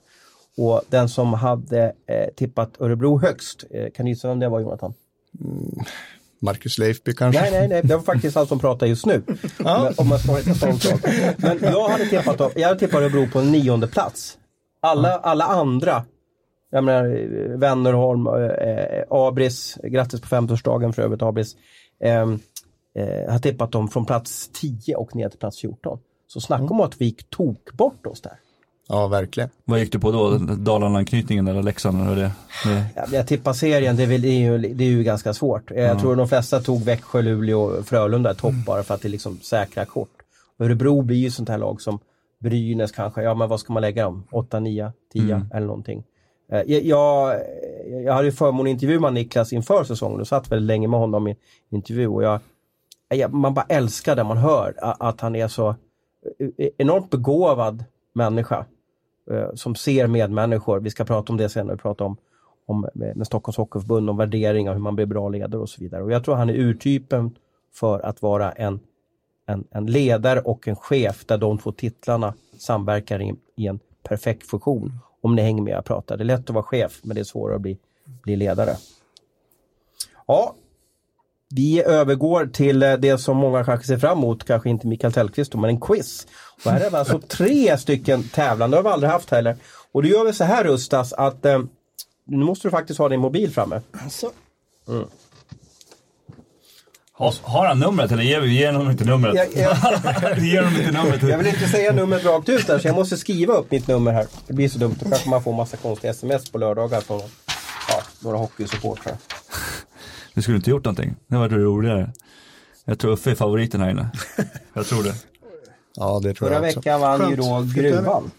Och den som hade eh, tippat Örebro högst, eh, kan du gissa vem det var Jonathan? Marcus Leifby kanske. Nej, nej, nej, det var faktiskt han som pratar just nu. Men, om man ska vara stolt av. Men jag hade tippat, jag hade tippat Örebro på en nionde plats. Alla, alla andra, jag menar eh, Wennerholm, eh, Abris, grattis på 50-årsdagen för övrigt Abris, eh, eh, har tippat dem från plats 10 och ner till plats 14. Så snacka om att vi gick tok bort oss där. Ja, verkligen. Vad gick du på då? Dalarna-anknytningen eller Leksand eller det? det? Ja, Jag tippar serien, det är, väl, det, är ju, det är ju ganska svårt. Jag tror de flesta tog Växjö, Luleå, Frölunda topp bara för att det är liksom säkra kort. Örebro blir ju sånt här lag som Brynäs kanske, ja men vad ska man lägga dem? 8, 9, 10 eller någonting. Eh, Jag, jag, jag hade ju förmånen att intervjua Niklas inför säsongen och satt väldigt länge med honom i intervju och jag, man bara älskar det man hör, att han är så eh, e, enormt begåvad människa eh, som ser medmänniskor. Vi ska prata om det senare, vi pratar om, om eh, med Stockholms Hockeyförbund, om värderingar, hur man blir bra ledare och så vidare. Och jag tror han är urtypen för att vara en, en, en ledare och en chef där de två titlarna samverkar i, i en perfekt funktion. Om ni hänger med jag pratar. Det är lätt att vara chef men det är svårare att bli, bli ledare. Ja, vi övergår till eh, det som många kanske ser fram emot, kanske inte Mikael Tellqvist men en quiz. Och här är det alltså tre stycken tävlande, det har vi aldrig haft heller. Och då gör vi så här Rustas att eh, nu måste du faktiskt ha din mobil framme. Alltså, Har, har han numret eller ger vi ger honom inte numret? Jag, jag, Vi ger honom inte numret. jag vill inte säga numret rakt ut där så jag måste skriva upp mitt nummer här. Det blir så dumt, då kanske man får massa konstiga sms på lördagar från ja, några hockeysupportrar. Du skulle inte gjort någonting. Det var roligare. Jag tror Uffe är favoriten här inne. Jag tror det. Ja, det tror Förra jag också. veckan vann ju Skönt. då Fick du Gruvan.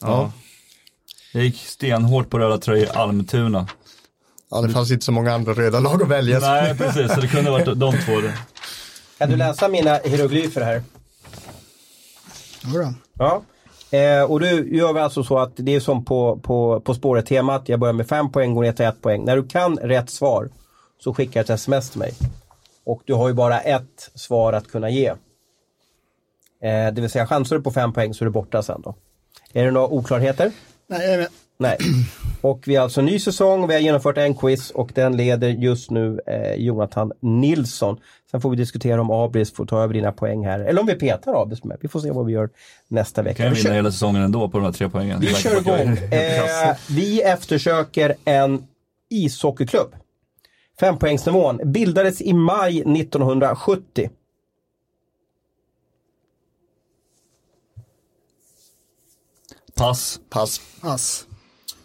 Ja. Jag gick stenhårt på röda tröjor i Almtuna. Ja, det fanns inte så många andra röda lag att välja. Nej, precis. Så det kunde varit de två. Kan du läsa mina hieroglyfer här? jodå. Ja. Eh, och nu gör vi alltså så att det är som på, på, på spåret-temat. Jag börjar med fem poäng, går ner till ett poäng. När du kan rätt svar så skickar ett sms till mig. Och du har ju bara ett svar att kunna ge. Eh, det vill säga chansar du på fem poäng så är du borta sen då. Är det några oklarheter? Nej, jag är med. Nej. Och vi har alltså en ny säsong, vi har genomfört en quiz och den leder just nu eh, Jonathan Nilsson. Sen får vi diskutera om Abris får ta över dina poäng här, eller om vi petar Abris med. Vi får se vad vi gör nästa vecka. Kan Vi vinna hela säsongen ändå på de här tre poängen. vi kör igång. Eh, vi eftersöker en ishockeyklubb. Fempoängsnivån bildades i maj 1970. Pass. Pass. Ass.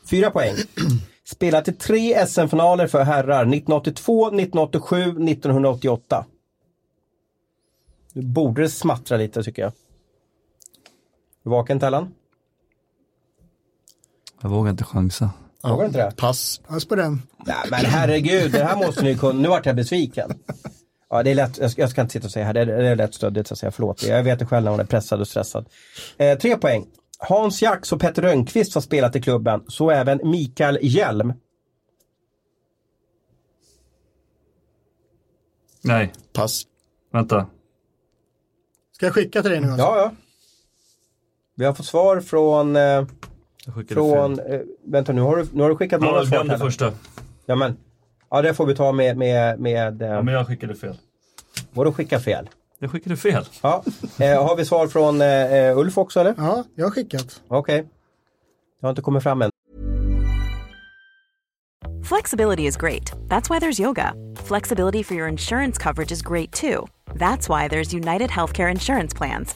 Fyra poäng. Spelat i tre SM-finaler för herrar 1982, 1987, 1988. Nu borde det smattra lite tycker jag. Du vaken Tellan? Jag vågar inte chansa. Vågar du inte det? Pass. Pass på den. Nej men herregud, det här måste ni kunna. Nu vart jag besviken. Ja, det är lätt. Jag ska, jag ska inte sitta och säga här. Det är, det är lätt stöddigt så att säga. Förlåt. Jag vet det själv när man är pressad och stressad. Eh, tre poäng. Hans Jax och Petter Rönnqvist har spelat i klubben. Så även Mikael Hjelm. Nej, Pass. vänta. Ska jag skicka till dig nu alltså? Ja, ja. Vi har fått svar från... Eh, från eh, vänta nu har, du, nu har du skickat Ja, många jag svar. Tellan. första. Ja, men, ja, det får vi ta med... med, med eh, Ja, men jag skickade fel. Vadå skicka fel? Jag skickade fel. Ja. Eh, har vi svar från eh, eh, Ulf också eller? Ja, jag har skickat. Okej. Det har inte kommit fram än. Flexibility is great. That's why there's yoga. Flexibility for your insurance coverage is great too. That's why there's United Healthcare Insurance Plans.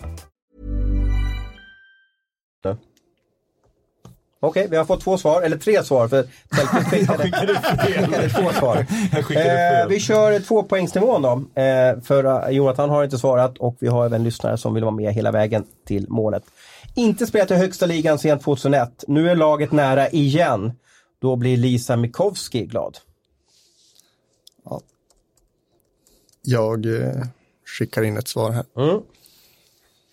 Okej, vi har fått två svar, eller tre svar för Tellqvist skickade, skickade två svar. Jag skickade Eh, vi kör tvåpoängsnivån då. Eh, för eh, Jonathan har inte svarat och vi har även lyssnare som vill vara med hela vägen till målet. Inte spelat i högsta ligan sedan 2001. Nu är laget nära igen. Då blir Lisa Mikowski glad. Jag eh, skickar in ett svar här.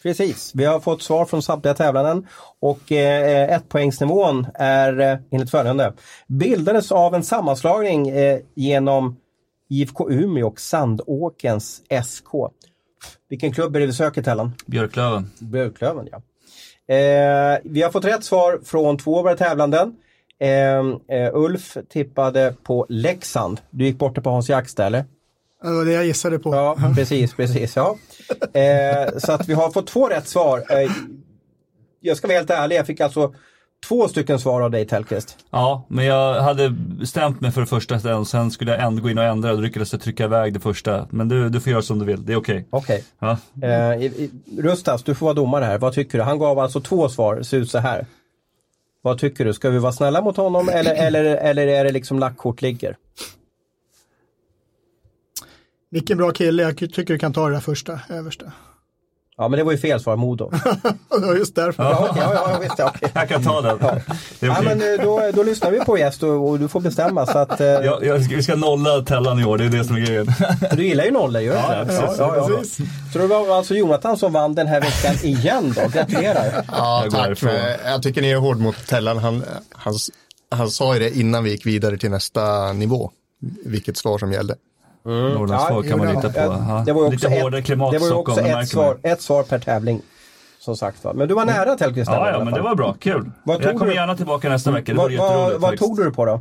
Precis, vi har fått svar från samtliga tävlanden och eh, ettpoängsnivån är eh, enligt följande. Bildades av en sammanslagning eh, genom IFK Umeå och Sandåkens SK. Vilken klubb är det vi söker Tellan? Björklöven. Björklöven ja. Eh, vi har fått rätt svar från två av våra tävlanden. Eh, eh, Ulf tippade på Leksand. Du gick borta på Hans där eller? Det var det jag gissade på. Ja, precis, precis. Ja. Eh, så att vi har fått två rätt svar. Eh, jag ska vara helt ärlig, jag fick alltså två stycken svar av dig Tellqvist. Ja, men jag hade bestämt mig för det första sen skulle jag ändå gå in och ändra och då lyckades jag trycka iväg det första. Men du, du får göra som du vill, det är okej. Okej. Ja. Eh, Rustas, du får vara domare här. Vad tycker du? Han gav alltså två svar, ser ut så här. Vad tycker du? Ska vi vara snälla mot honom eller, eller, eller är det liksom lackkort ligger? Vilken bra kille, jag tycker du kan ta det där första, översta. Ja, men det var ju fel svar, Modo. Det var just därför. Ja, okej, ja, ja, ja, visst, ja, okej. Jag kan ta den. Ja, okej. men eh, då, då lyssnar vi på gäst och, och du får bestämma. Så att, eh, jag, jag, vi ska nolla Tellan i år, det är det som är grejen. Du gillar ju nollor, gör du Ja, inte? precis, precis. Så det var alltså Jonathan som vann den här veckan igen då. Gratulerar! Ja, Jag tack. Men jag tycker ni är hård mot Tellan. Han, han, han sa ju det innan vi gick vidare till nästa nivå. Vilket svar som gällde. Norrlandsfolk Ja, kan man lita på. ja. Det var ju också Lite hårdare ett, klimat det var ju också det ett svar, ett svar per tävling. Som sagt var. Men du var nära Tellqvist. Ja, ja, men fall. det var bra, kul. Vad jag kommer du? gärna tillbaka nästa vecka, det Vad, vore vad, vad tog du på då?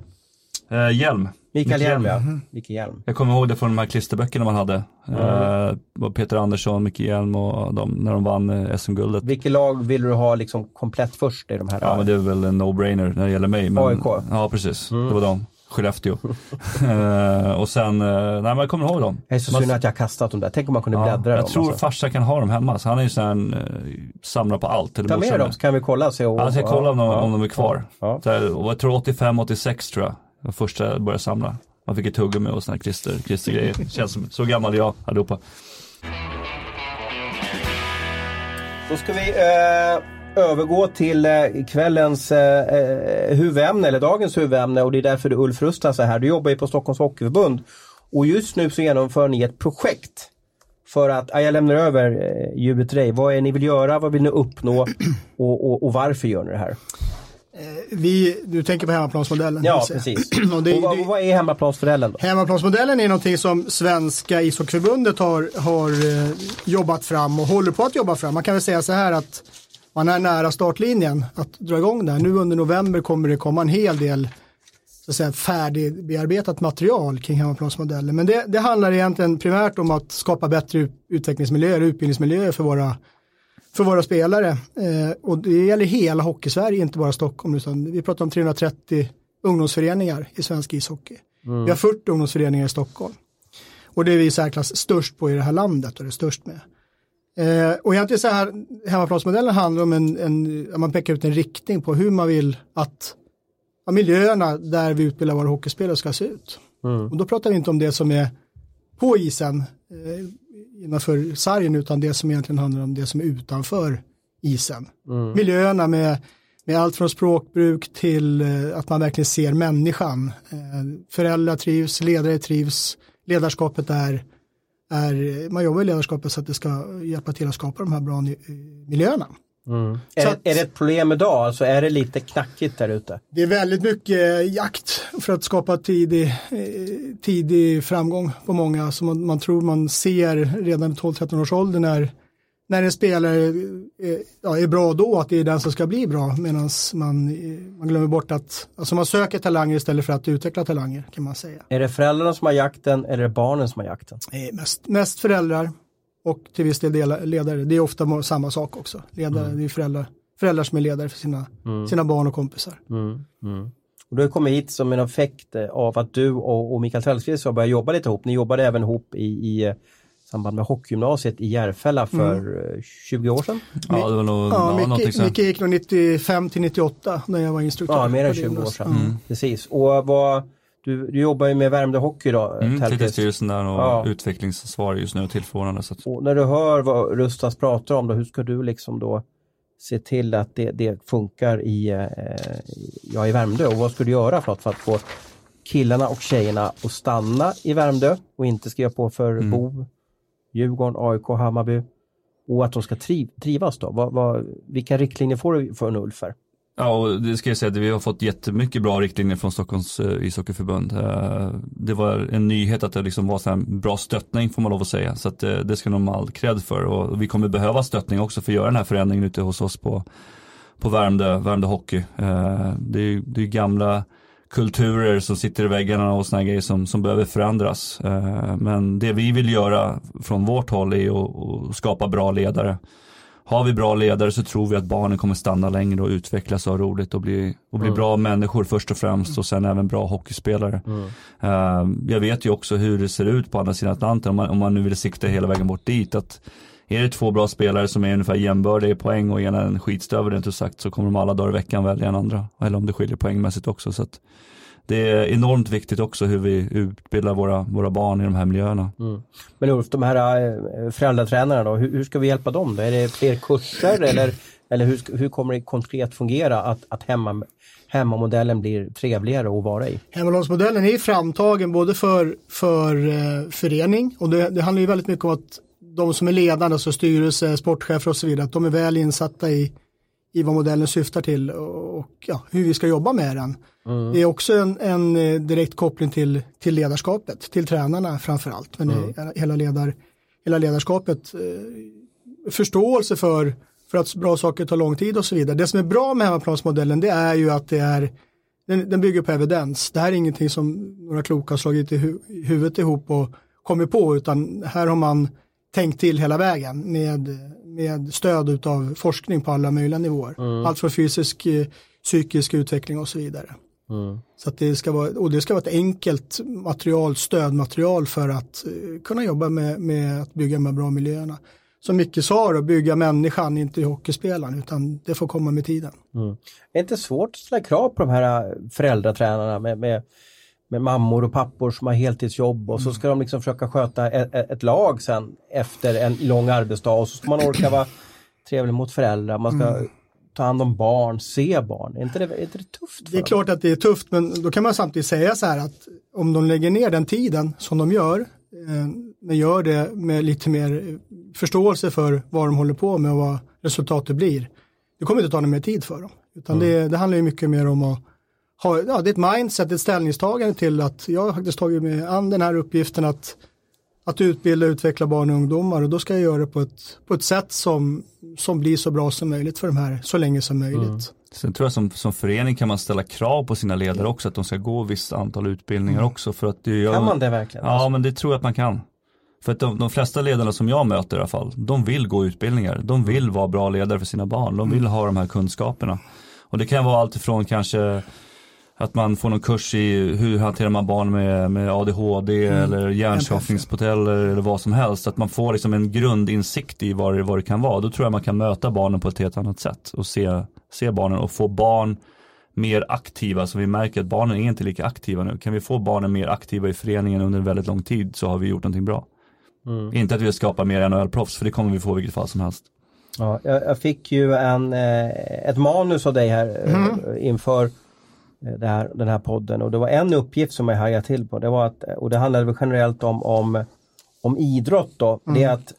Eh, hjälm. Mikael Hjelm ja. Hjelm. Micke Hjelm. Jag kommer ihåg det från de här klisterböckerna man hade. Mm. Eh, var Peter Andersson, Micke Hjelm och de, när de vann eh, SM-guldet. Vilket lag vill du ha liksom komplett först i de här? Ja, men det är väl en no-brainer när det gäller mig. Men, AIK. Ja, precis. Mm. Det var de. Skellefteå. eh, och sen, eh, nej jag kommer ihåg dem. Jag är så synd att jag har kastat dem där. Tänk om man kunde Ja, bläddra jag dem. tror alltså. farsa kan ha dem hemma, så han är ju sån här, eh, samlar på allt. Eller Ta med dem så kan vi kolla. Se och, Ja, jag ska kolla om de, ja, om de är kvar. Ja. Här, och jag tror 85, 86 tror jag. Var första jag började samla. Man fick ett tuggummi och såna här klister, klistergrejer. Känns som, så gammal är jag allihopa. Då ska vi övergå till eh, kvällens eh, eh, huvudämne, eller dagens huvudämne och det är därför du Ulf Rustas är här. Du jobbar ju på Stockholms Hockeyförbund och just nu så genomför ni ett projekt för att, ja, jag lämnar över eh, ljudet till dig. Vad är det ni vill göra, vad vill ni uppnå och, och, och varför gör ni det här? Vi, du tänker på hemmaplansmodellen? Ja, precis. och det, och vad, vad är hemmaplansmodellen då? Hemmaplansmodellen är någonting som Svenska ishockeyförbundet har, har eh, jobbat fram och håller på att jobba fram. Man kan väl säga så här att man är nära startlinjen att dra igång det här. Nu under november kommer det komma en hel del så att säga, färdigbearbetat material kring hemmaplansmodellen. Men det, det handlar egentligen primärt om att skapa bättre utvecklingsmiljöer, utbildningsmiljöer för våra för våra spelare. Eh, och det gäller hela hockeysverige, inte bara Stockholm. Utan vi pratar om 330 ungdomsföreningar i svensk ishockey. Mm. Vi har 40 ungdomsföreningar i Stockholm. Och det är vi i särklass störst på i det här landet och det är störst med. Eh, och egentligen så här, hemmaplansmodellen handlar om en, en, man pekar ut en riktning på hur man vill att ja, miljöerna där vi utbildar våra hockeyspelare ska se ut. Mm. Och då pratar vi inte om det som är på isen, eh, innanför sargen utan det som egentligen handlar om det som är utanför isen. Mm. Miljöerna med, med allt från språkbruk till eh, att man verkligen ser människan. Eh, föräldrar trivs, ledare trivs, ledarskapet är, är, man jobbar i ledarskapet så att det ska hjälpa till att skapa de här bra miljöerna. Mm. Är, det, är det ett problem idag? Alltså är det lite knackigt där ute? Det är väldigt mycket jakt för att skapa tidig, tidig framgång på många. Så man, man tror man ser redan 12-13 års ålder när, när en spelare är, eh, ja, är bra då, att det är den som ska bli bra. Medan man, eh, man glömmer bort att alltså man söker talanger istället för att utveckla talanger kan man säga. Är det föräldrarna som har jakten eller är det barnen som har jakten? Mest, mest föräldrar och till viss del ledare. Det är ofta samma sak också. Ledare, mm. Det är föräldrar, föräldrar som är ledare för sina, mm. sina barn och kompisar. Mm. mm. Och du har kommit hit som en effekt av att du och, och Mikael Tellqvist har börjat jobba lite ihop. Ni jobbade även ihop i, i samband med hockeygymnasiet i Järfälla för mm. 20 år sedan. Ja, det var nog ja, ja, Micke, Micke gick nog 95 till 98 när jag var instruktör. Ja, mer än 20 år sedan. Mm. Precis. Och vad, du, du jobbar ju med Värmdö Hockey då? Mm, TT-styrelsen där och ja. utvecklingsansvarig just nu och tillförordnande. Så Och när du hör vad Rustas pratar om då, hur ska du liksom då se till att det, det funkar i, eh, ja, i Värmdö och vad ska du göra för att, för att få killarna och tjejerna att stanna i Värmdö och inte skriva på för mm. Bo, Djurgården, AIK, Hammarby och att de ska triv, trivas då? Vad, vad, vilka riktlinjer får du från Ulf här? Ja, och det ska jag säga att vi har fått jättemycket bra riktlinjer från Stockholms eh, ishockeyförbund. Eh, det var en nyhet att det liksom var så här bra stöttning får man lov att säga. Så att, eh, det ska de ha all cred för och vi kommer behöva stöttning också för att göra den här förändringen ute hos oss på, på Värmdö, Värmdö Hockey. det, är, det är gamla kulturer som sitter i väggarna och sådana grejer som, som behöver förändras. men det vi vill göra från vårt håll är att, att skapa bra ledare har vi bra ledare så tror vi att barnen kommer stanna längre och utvecklas och ha roligt och bli, och bli mm. bra människor först och främst och sen även bra hockeyspelare. Mm. Uh, jag vet ju också hur det ser ut på andra sidan Atlanten om man, om man nu vill sikta hela vägen bort dit. Att är det två bra spelare som är ungefär jämbördiga i poäng och ena en skitstövel inte sagt så kommer de alla dagar i veckan välja en andra. Eller om det skiljer poängmässigt också. Så att, det är enormt viktigt också hur vi utbildar våra, våra barn i de här miljöerna. Mm. Men Ulf, de här äh, föräldratränarna då, hur, hur, ska vi hjälpa dem? Då? Är det fler kurser eller, eller hur, hur kommer det konkret fungera att, att hemma, hemmamodellen blir trevligare att vara i? Hemmalagsmodellen är framtagen både för, för eh, förening och det, det handlar ju väldigt mycket om att de som är ledande, alltså styrelse, sportchefer och så vidare, att de är väl insatta i, i vad modellen syftar till och, och ja, hur vi ska jobba med den. Mm. Det är också en, en, eh, direkt koppling till, till ledarskapet, till tränarna framförallt. Men mm. hela, ledar, hela ledarskapet, eh, förståelse för, för att bra saker tar lång tid och så vidare. Det som är bra med hemmaplansmodellen det är ju att det är, den, den bygger på evidens. Det här är ingenting som några kloka har slagit i hu huvudet ihop och kommit på utan här har man tänkt till hela vägen med, med stöd av forskning på alla möjliga nivåer. Mm. Allt från fysisk, eh, psykisk utveckling och så vidare. Mm. Så att det ska vara, och det ska vara ett enkelt material, stödmaterial för att uh, kunna jobba med, med att bygga de bra miljöerna. Som Micke sa, att bygga människan, inte hockeyspelaren, utan det får komma med tiden. Mm. Är det inte svårt att ställa krav på de här äh, föräldratränarna med, med, med mammor och pappor som har heltidsjobb och mm. så ska de liksom försöka sköta ett, ett, lag sen efter en lång arbetsdag och så ska man orka vara trevlig mot föräldrar, man ska mm ta hand om barn, se barn. Är inte det, är inte det tufft? Det är dem? klart att det är tufft men då kan man samtidigt säga så här att om de lägger ner den tiden som de gör, eh, men gör det med lite mer förståelse för vad de håller på med och vad resultatet blir. Det kommer inte ta någon mer tid för dem. Utan det, det handlar ju mycket mer om att ha, ja, det är ett mindset, ett ställningstagande till att jag har faktiskt tagit mig an den här uppgiften att, att utbilda och utveckla barn och ungdomar och då ska jag göra det på ett, på ett sätt som, som blir så bra som möjligt för de här så länge som möjligt. Sen tror jag som, som förening kan man ställa krav på sina ledare också att de ska gå visst antal utbildningar också för att det gör, Kan man det verkligen? Ja men det tror jag att man kan. För att de, de flesta ledarna som jag möter i alla fall, de vill gå utbildningar. De vill vara bra ledare för sina barn. De vill ha de här kunskaperna. Och det kan vara allt ifrån kanske att man får någon kurs i hur hanterar man barn med, med ADHD eller hjärnskakningsmodeller eller vad som helst. Att man får liksom en grundinsikt i vad det, vad det kan vara. Då tror jag man kan möta barnen på ett helt annat sätt och se, se barnen och få barn mer aktiva så vi märker att barnen är inte lika aktiva nu. Kan vi få barnen mer aktiva i föreningen under en väldigt lång tid så har vi gjort någonting bra. Inte att vi skapar mer NHL-proffs för det kommer vi få i vilket fall som helst. Ja, jag, jag fick ju en, eh, ett manus av dig här eh, inför eh, det här, den här podden och det var en uppgift som jag hajade till på. Det var att, och det handlade väl generellt om, om, om idrott då. Det är att,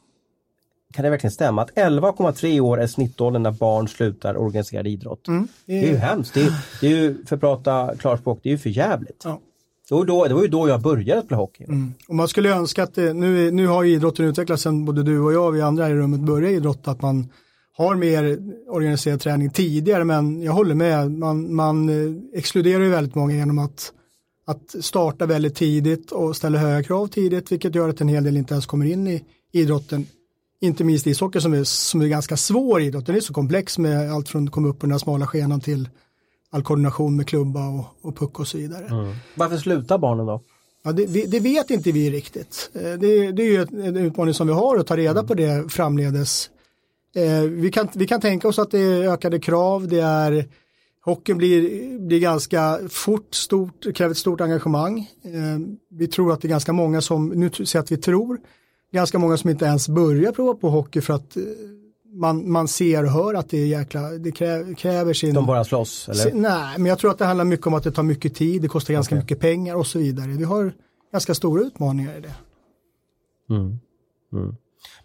kan det verkligen stämma att 11,3 år är snittåldern när barn slutar organiserad idrott? Det är ju hemskt. Det är, det är ju, för att prata klarspråk, det är ju för jävligt. Ja. Det, var då, det var ju då jag började spela hockey. Och man skulle önska att det, nu, nu har idrotten utvecklats sen både du och jag och vi andra i rummet började idrotta, att man har mer organiserad träning tidigare, men jag håller med, man, man eh, exkluderar ju väldigt många genom att, att starta väldigt tidigt och ställa höga krav tidigt, vilket gör att en hel del inte ens kommer in i idrotten. Inte minst ishockey som är, som är ganska svår idrott, den är så komplex med allt från att komma upp på den här smala skenan till all koordination med klubba och, och puck och så vidare. Varför slutar barnen då? Ja, det, vi- det vet inte vi riktigt. Eh, Det, det är ju en utmaning som vi har att ta reda på det framledes. Eh, Vi kan, vi kan tänka oss att det är ökade krav, det är hockeyn blir, blir ganska fort, stort, kräver ett stort engagemang. Eh, Vi tror att det är ganska många som, nu säger jag att vi tror, ganska många som inte ens börjar prova på hockey för att eh, man, man ser och hör att det är jäkla, det kräver, kräver sin... De bara slåss? Eller? Se- Nej, men jag tror att det handlar mycket om att det tar mycket tid, det kostar ganska mycket pengar och så vidare. Vi har ganska stora utmaningar i det.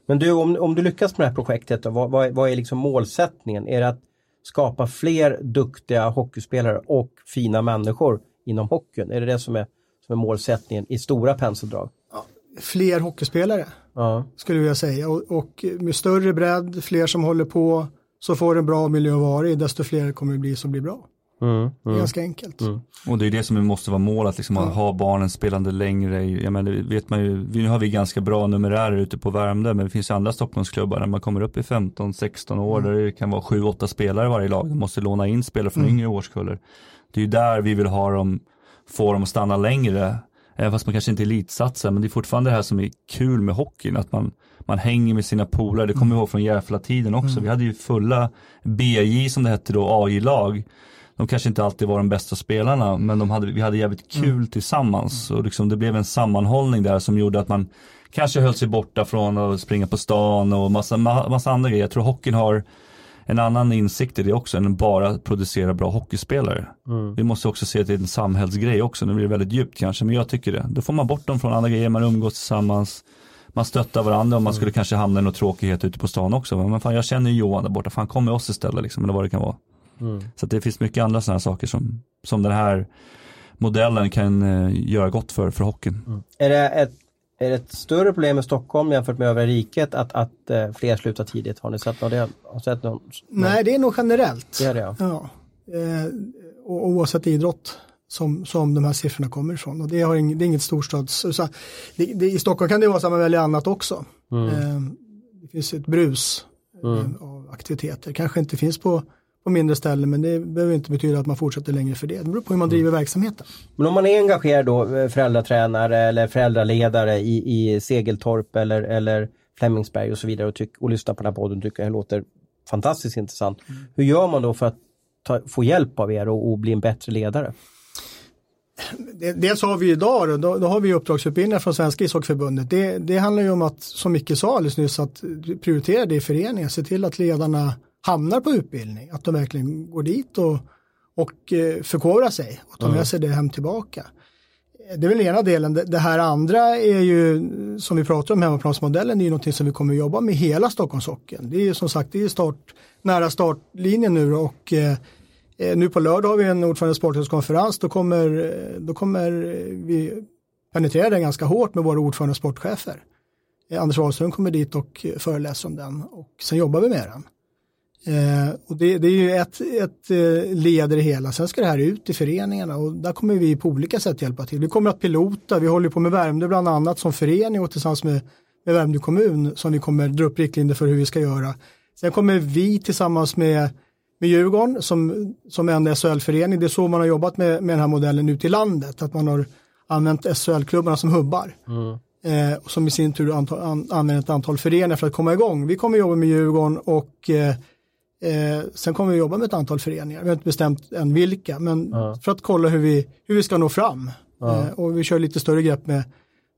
Men du, om, om du lyckas med det här projektet, då, vad, vad, är- vad är liksom målsättningen? Är det att skapa fler duktiga hockeyspelare och fina människor inom hockeyn? Är det det som är, som är målsättningen i stora penseldrag? Fler hockeyspelare Ja. skulle jag säga och, och med större bredd, fler som håller på, så får en bra miljö att vara i, desto fler kommer det bli som blir bra. Mm, Det är ganska enkelt. Och det är det som måste vara målet, liksom, att ha barnen spelande längre. Jag menar, det vet man ju, nu har vi ganska bra numerärer ute på Värmdö, men det finns ju andra Stockholmsklubbar där man kommer upp i 15-16 år, där det kan vara 7-8 spelare i varje lag. De måste låna in spelare från yngre årskullar. Det är ju där vi vill ha dem, få dem att stanna längre. Även fast man kanske inte elitsatsar, men det är fortfarande det här som är kul med hockeyn, att man, man hänger med sina polare. Det kommer jag ihåg från Järfälla-tiden också. Vi hade ju fulla BJ som det hette då, AI-lag. De kanske inte alltid var de bästa spelarna, men de hade, vi hade jävligt kul tillsammans. Och liksom det blev en sammanhållning där som gjorde att man kanske höll sig borta från att springa på stan och massa, ma- massa andra grejer. Jag tror hockeyn har en annan insikt i det också än bara att producera bra hockeyspelare. Vi måste också se att det är en samhällsgrej också, nu blir det väldigt djupt kanske, men jag tycker det. Då får man bort dem från andra grejer, man umgås tillsammans, man stöttar varandra och man skulle kanske hamna i något tråkighet ute på stan också. Men fan, jag känner ju Johan där borta, fan kom med oss istället liksom, eller vad det kan vara. Så att det finns mycket andra sådana saker som, som den här modellen kan eh, göra gott för, för hockeyn. Är, det ett, är det ett större problem i Stockholm jämfört med övriga riket att, att eh, fler slutar tidigt? Har ni sett något? Har ni sett någon, Nej, det är nog generellt. Det är det, ja. Ja. Eh, och, oavsett idrott som, som de här siffrorna kommer ifrån. Och det, har ing, det är inget storstads... Så, det, det, I Stockholm kan det vara så att man väljer annat också. Eh, det finns ett brus eh, av aktiviteter. Kanske inte finns på, på mindre ställen men det behöver inte betyda att man fortsätter längre för det. Det beror på hur man driver verksamheten. Men om man är engagerad då, eh, föräldratränare eller föräldraledare i, i Segeltorp eller, eller Flemingsberg och så vidare och, tyck, och lyssnar på den här podden och tycker det låter fantastiskt intressant. Hur gör man då för att ta, få hjälp av er och, och bli en bättre ledare? Det- Dels har vi idag, då, då, då har vi uppdragsutbildningar från Svenska ishockeyförbundet. Det, det handlar ju om att, som Micke sa alldeles nyss, att prioritera det i föreningen, se till att ledarna hamnar på utbildning, att de verkligen går dit och, och eh, förkovrar sig och tar med sig det hem tillbaka. Det är väl ena delen. Det här andra är ju, som vi pratar om, hemmaplansmodellen, det är ju någonting som vi kommer att jobba med hela Stockholmshockeyn. Det är ju som sagt, det är start, nära startlinjen nu och eh, nu på lördag har vi en ordförande sportchefskonferens, då kommer, då kommer vi penetrera den ganska hårt med våra ordförande sportchefer. Eh, Anders Wahlström kommer dit och föreläser om den och sen jobbar vi med den. Eh, och det, det, är ju ett, ett eh, led i det hela. Sen ska det här ut i föreningarna och där kommer vi på olika sätt hjälpa till. Vi kommer att pilota, vi håller på med Värmdö bland annat som förening och tillsammans med, med Värmdö kommun som vi kommer dra upp riktlinjer för hur vi ska göra. Sen kommer vi tillsammans med, med Djurgården som, som en SHL-förening, det är så man har jobbat med, med den här modellen ute i landet, att man har använt SHL-klubbarna som hubbar. Mm. Eh, som i sin tur antal, an, använder ett antal föreningar för att komma igång. Vi kommer jobba med Djurgården och eh, eh, sen kommer vi jobba med ett antal föreningar. Vi har inte bestämt än vilka, men ja. för att kolla hur vi, hur vi ska nå fram. Ja. Eh, och vi kör lite större grepp med,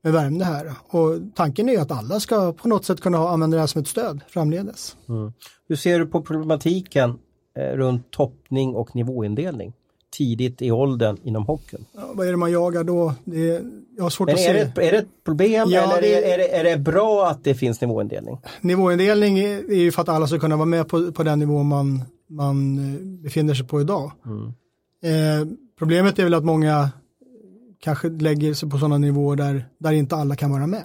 med Värmdö här. Och tanken är att alla ska på något sätt kunna använda det här som ett stöd framledes. Mm. Hur ser du på problematiken eh, runt toppning och nivåindelning? Tidigt i åldern inom hockeyn. Ja, vad är det man jagar då? Det är, jag har svårt Men att är se. Det, är det ett problem ja, eller det, är, det, är det bra att det finns nivåindelning? Nivåindelning är ju för att alla ska kunna vara med på, på den nivå man, man eh, befinner sig på idag. Mm. Eh, problemet är väl att många kanske lägger sig på sådana nivåer där, där inte alla kan vara med.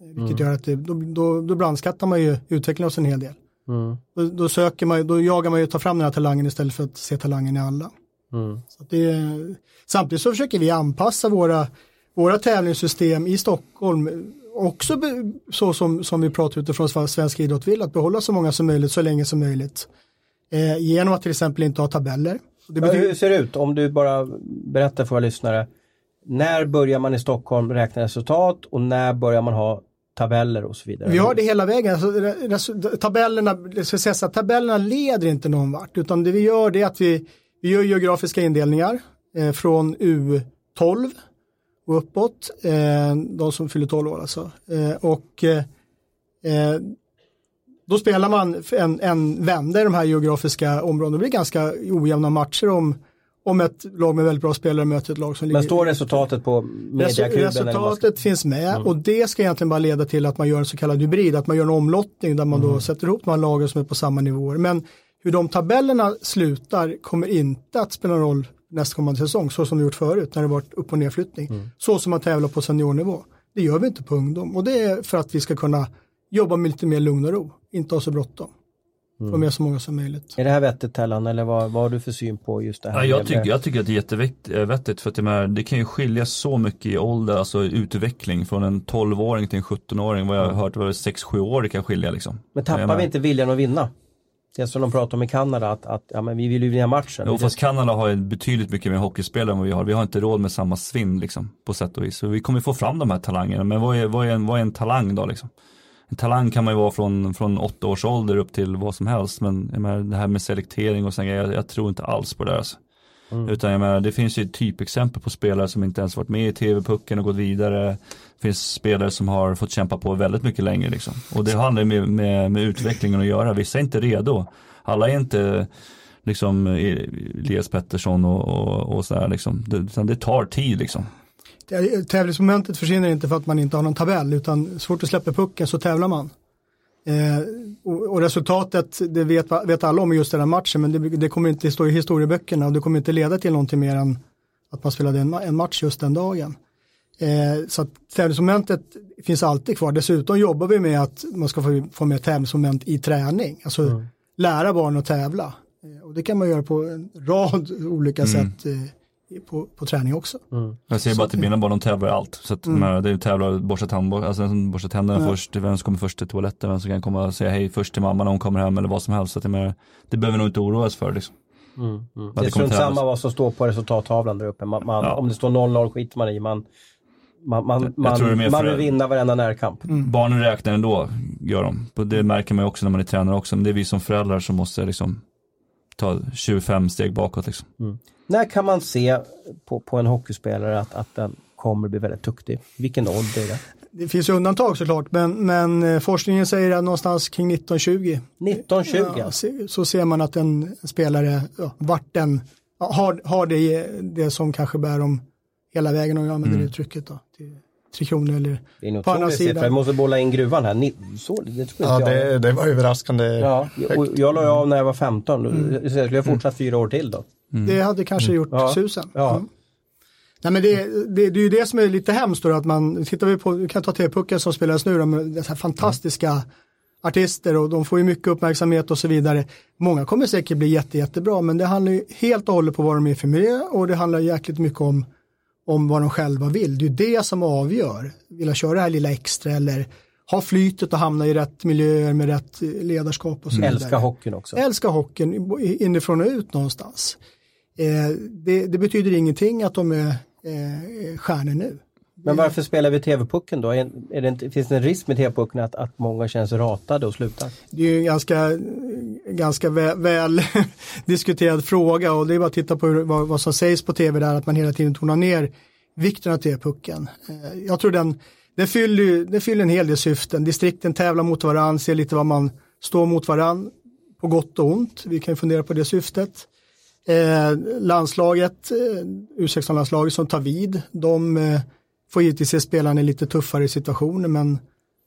Vilket mm. gör att det, då, då, då brandskattar man ju utvecklingen hos en hel del. Mm. Då, då, söker man, då jagar man ju att ta fram den här talangen istället för att se talangen i alla. Mm. Så det, samtidigt så försöker vi anpassa våra, våra tävlingssystem i Stockholm också be, så som, som vi pratar utifrån svensk idrott vill, att behålla så många som möjligt så länge som möjligt. Eh, genom att till exempel inte ha tabeller. Det betyder... Hur ser det ut om du bara berättar för våra lyssnare? När börjar man i Stockholm räkna resultat och när börjar man ha tabeller och så vidare? Vi har det hela vägen. Alltså, tabellerna, så säga, tabellerna leder inte någon vart utan det vi gör det är att vi vi gör geografiska indelningar eh, från U12 och uppåt, eh, de som fyller 12 år alltså. Eh, och eh, eh, då spelar man en, en vända i de här geografiska områdena. Det blir ganska ojämna matcher om, om ett lag med väldigt bra spelare möter ett lag som ligger... Men står resultatet på mediakuben? Resultatet ska... finns med mm. och det ska egentligen bara leda till att man gör en så kallad hybrid, att man gör en omlottning där man mm. då sätter ihop de här lagen som är på samma nivåer. Men hur de tabellerna slutar kommer inte att spela roll nästkommande säsong, så som det gjort förut när det varit upp och nedflyttning. Mm. Så som man tävlar på seniornivå. Det gör vi inte på ungdom och det är för att vi ska kunna jobba med lite mer lugn och ro, inte ha så bråttom. Mm. Få med så många som möjligt. Är det här vettigt Tellan eller vad, vad har du för syn på just det här? Ja, jag, tycker, jag tycker att det är jättevettigt för att det, det kan ju skilja så mycket i ålder, alltså utveckling från en 12-åring till en 17-åring. Vad jag har hört var det 6-7 år det kan skilja liksom. Men tappar vi inte viljan att vinna? Det som de pratar om i Kanada, att, att ja, men vi vill ju vinna matchen. Jo, fast Kanada har ju betydligt mycket mer hockeyspelare än vad vi har. Vi har inte råd med samma svinn liksom, på sätt och vis. Så vi kommer få fram de här talangerna. Men vad är, vad är, en, vad är en talang då liksom? En talang kan man ju vara från, från åtta års ålder upp till vad som helst. Men menar, det här med selektering och sånt, jag, jag tror inte alls på det där. Alltså. Mm. Utan jag menar, det finns ju typexempel på spelare som inte ens varit med i tv-pucken och gått vidare. Det finns spelare som har fått kämpa på väldigt mycket längre liksom. Och det handlar med, med, med utvecklingen att göra. Vissa är inte redo. Alla är inte liksom Elias Pettersson och, och, och sådär liksom. Det, utan det tar tid liksom. Tävlingsmomentet försvinner inte för att man inte har någon tabell utan så fort du släpper pucken så tävlar man. Eh, och, och, resultatet, det vet, vet alla om just den här matchen, men det, det, kommer inte stå i historieböckerna och det kommer inte leda till någonting mer än att man spelade en, en match just den dagen. Eh, så att tävlingsmomentet finns alltid kvar. Dessutom jobbar vi med att man ska få, få med tävlingsmoment i träning, alltså mm. lära barn att tävla. Eh, och det kan man göra på en rad olika mm. sätt. Eh, på, på träning också. Mm. Jag säger bara till mina barn, de tävlar i allt. Så att mm. de tävlar borsta, tandborst, alltså, borsta tänderna först, vem som kommer först till toaletten, vem som kan komma och säga hej först till mamma när hon kommer hem eller vad som helst. Så att det, det behöver nog inte oroas för. Liksom. Mm. Mm. Det är strunt samma vad som står på resultattavlan där uppe. Man, man, ja. Om det står 0-0 skiter man i. Man, man, man, man, man vill vinna varenda närkamp. Mm. Barnen räknar ändå, gör de. Det märker man ju också när man är tränare också. Men det är vi som föräldrar som måste liksom ta 25 steg bakåt. Liksom. Mm. När kan man se på, på en hockeyspelare att, att den kommer bli väldigt duktig? Vilken ålder är det? det finns ju undantag såklart, men, men eh, forskningen säger att någonstans kring 1920 1920 ja, så ser man att en spelare, ja, vart den, ja, har, har det, det som kanske bär dem hela vägen om jag använder det uttrycket då, till Tre Kronor eller Det är en på andra sidan. Jag måste bolla in gruvan här. Ni, så, det tror Ja, det, det var överraskande. Ja, och jag la av när jag var 15. Mm. Så jag skulle ha fortsatt fyra år till då. Det hade kanske gjort Ja. susen. Ja. Mm. Nej men det, det, det är ju det som är lite hemskt då att man, tittar vi på, vi kan ta TV-pucken som spelas nu, de här fantastiska artister och de får ju mycket uppmärksamhet och så vidare. Många kommer säkert bli jätte, jättebra men det handlar ju helt och hållet på vad de är för miljö och det handlar jäkligt mycket om, om vad de själva vill. Det är det som avgör. Vill jag köra det här lilla extra eller ha flytet och hamna i rätt miljöer med rätt ledarskap och så vidare. Älskar hockeyn också. Älskar hockeyn inifrån och ut någonstans. Eh, det, det betyder ingenting att de är eh, stjärnor nu. Men varför spelar vi TV-pucken då? Är, är det inte, finns det en risk med TV-pucken att, att många känner sig ratade och slutar? Det är ju en ganska, ganska väl, väl diskuterad fråga och det är bara att titta på hur, vad, vad som sägs på tv där att man hela tiden tonar ner vikten av TV-pucken. Eh, jag tror den, den fyller, den fyller en hel del syften. Distrikten tävlar mot varandra, ser lite vad man står mot varandra på gott och ont. Vi kan fundera på det syftet. Eh, landslaget, eh, U16-landslaget som tar vid, de eh, får givetvis se spelarna i lite tuffare situationer men,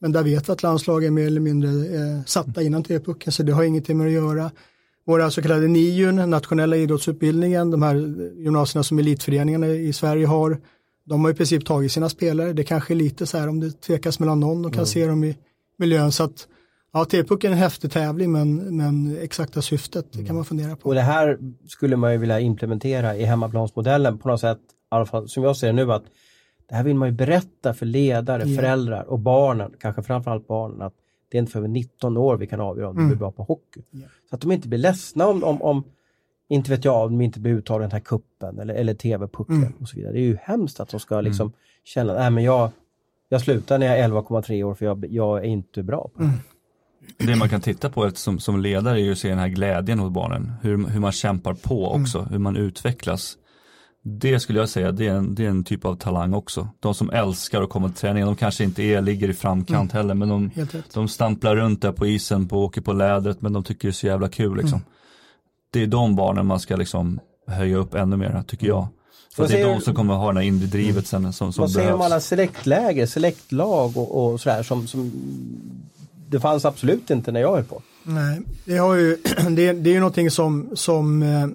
men där vet vi att landslaget är mer eller mindre eh, satta innan TV-pucken så det har ingenting med att göra. Våra så kallade NIUn, nationella idrottsutbildningen, de här gymnasierna som elitföreningarna i Sverige har, de har i princip tagit sina spelare. Det kanske är lite så här om det tvekas mellan någon, de kan se dem i miljön. Så att ja, TV-pucken är en häftig tävling men, men exakta syftet det kan man fundera på. Och det här skulle man ju vilja implementera i hemmaplansmodellen på något sätt, i alla fall som jag ser det nu, att det här vill man ju berätta för ledare, Ja. föräldrar och barnen, kanske framförallt barnen, att det är inte för 19 år vi kan avgöra om du blir bra på hockey. Ja. Så att de inte blir ledsna om, om, om inte vet jag, om de inte blir uttagna i den här kuppen eller, eller TV-pucken och så vidare. Det är ju hemskt att de ska liksom känna, nej men jag, jag slutar när jag är 11,3 år för jag, jag är inte bra på det. Det man kan titta på som, som ledare är ju att se den här glädjen hos barnen. Hur, hur man kämpar på också, hur man utvecklas. Det skulle jag säga, det är, en, det är en typ av talang också. De som älskar att komma till träningen, de kanske inte är, ligger i framkant heller, men de, de stamplar runt där på isen, på, åker på lädret, men de tycker det är så jävla kul liksom. Det är de barnen man ska liksom höja upp ännu mer, tycker jag. För Vad det är de som kommer ha det här inre drivet sen som, som Vad säger du om alla selektläger, selektlag och, och sådär som, som det fanns absolut inte när jag höll på. Nej, det, har ju, det, det är ju någonting som, som eh,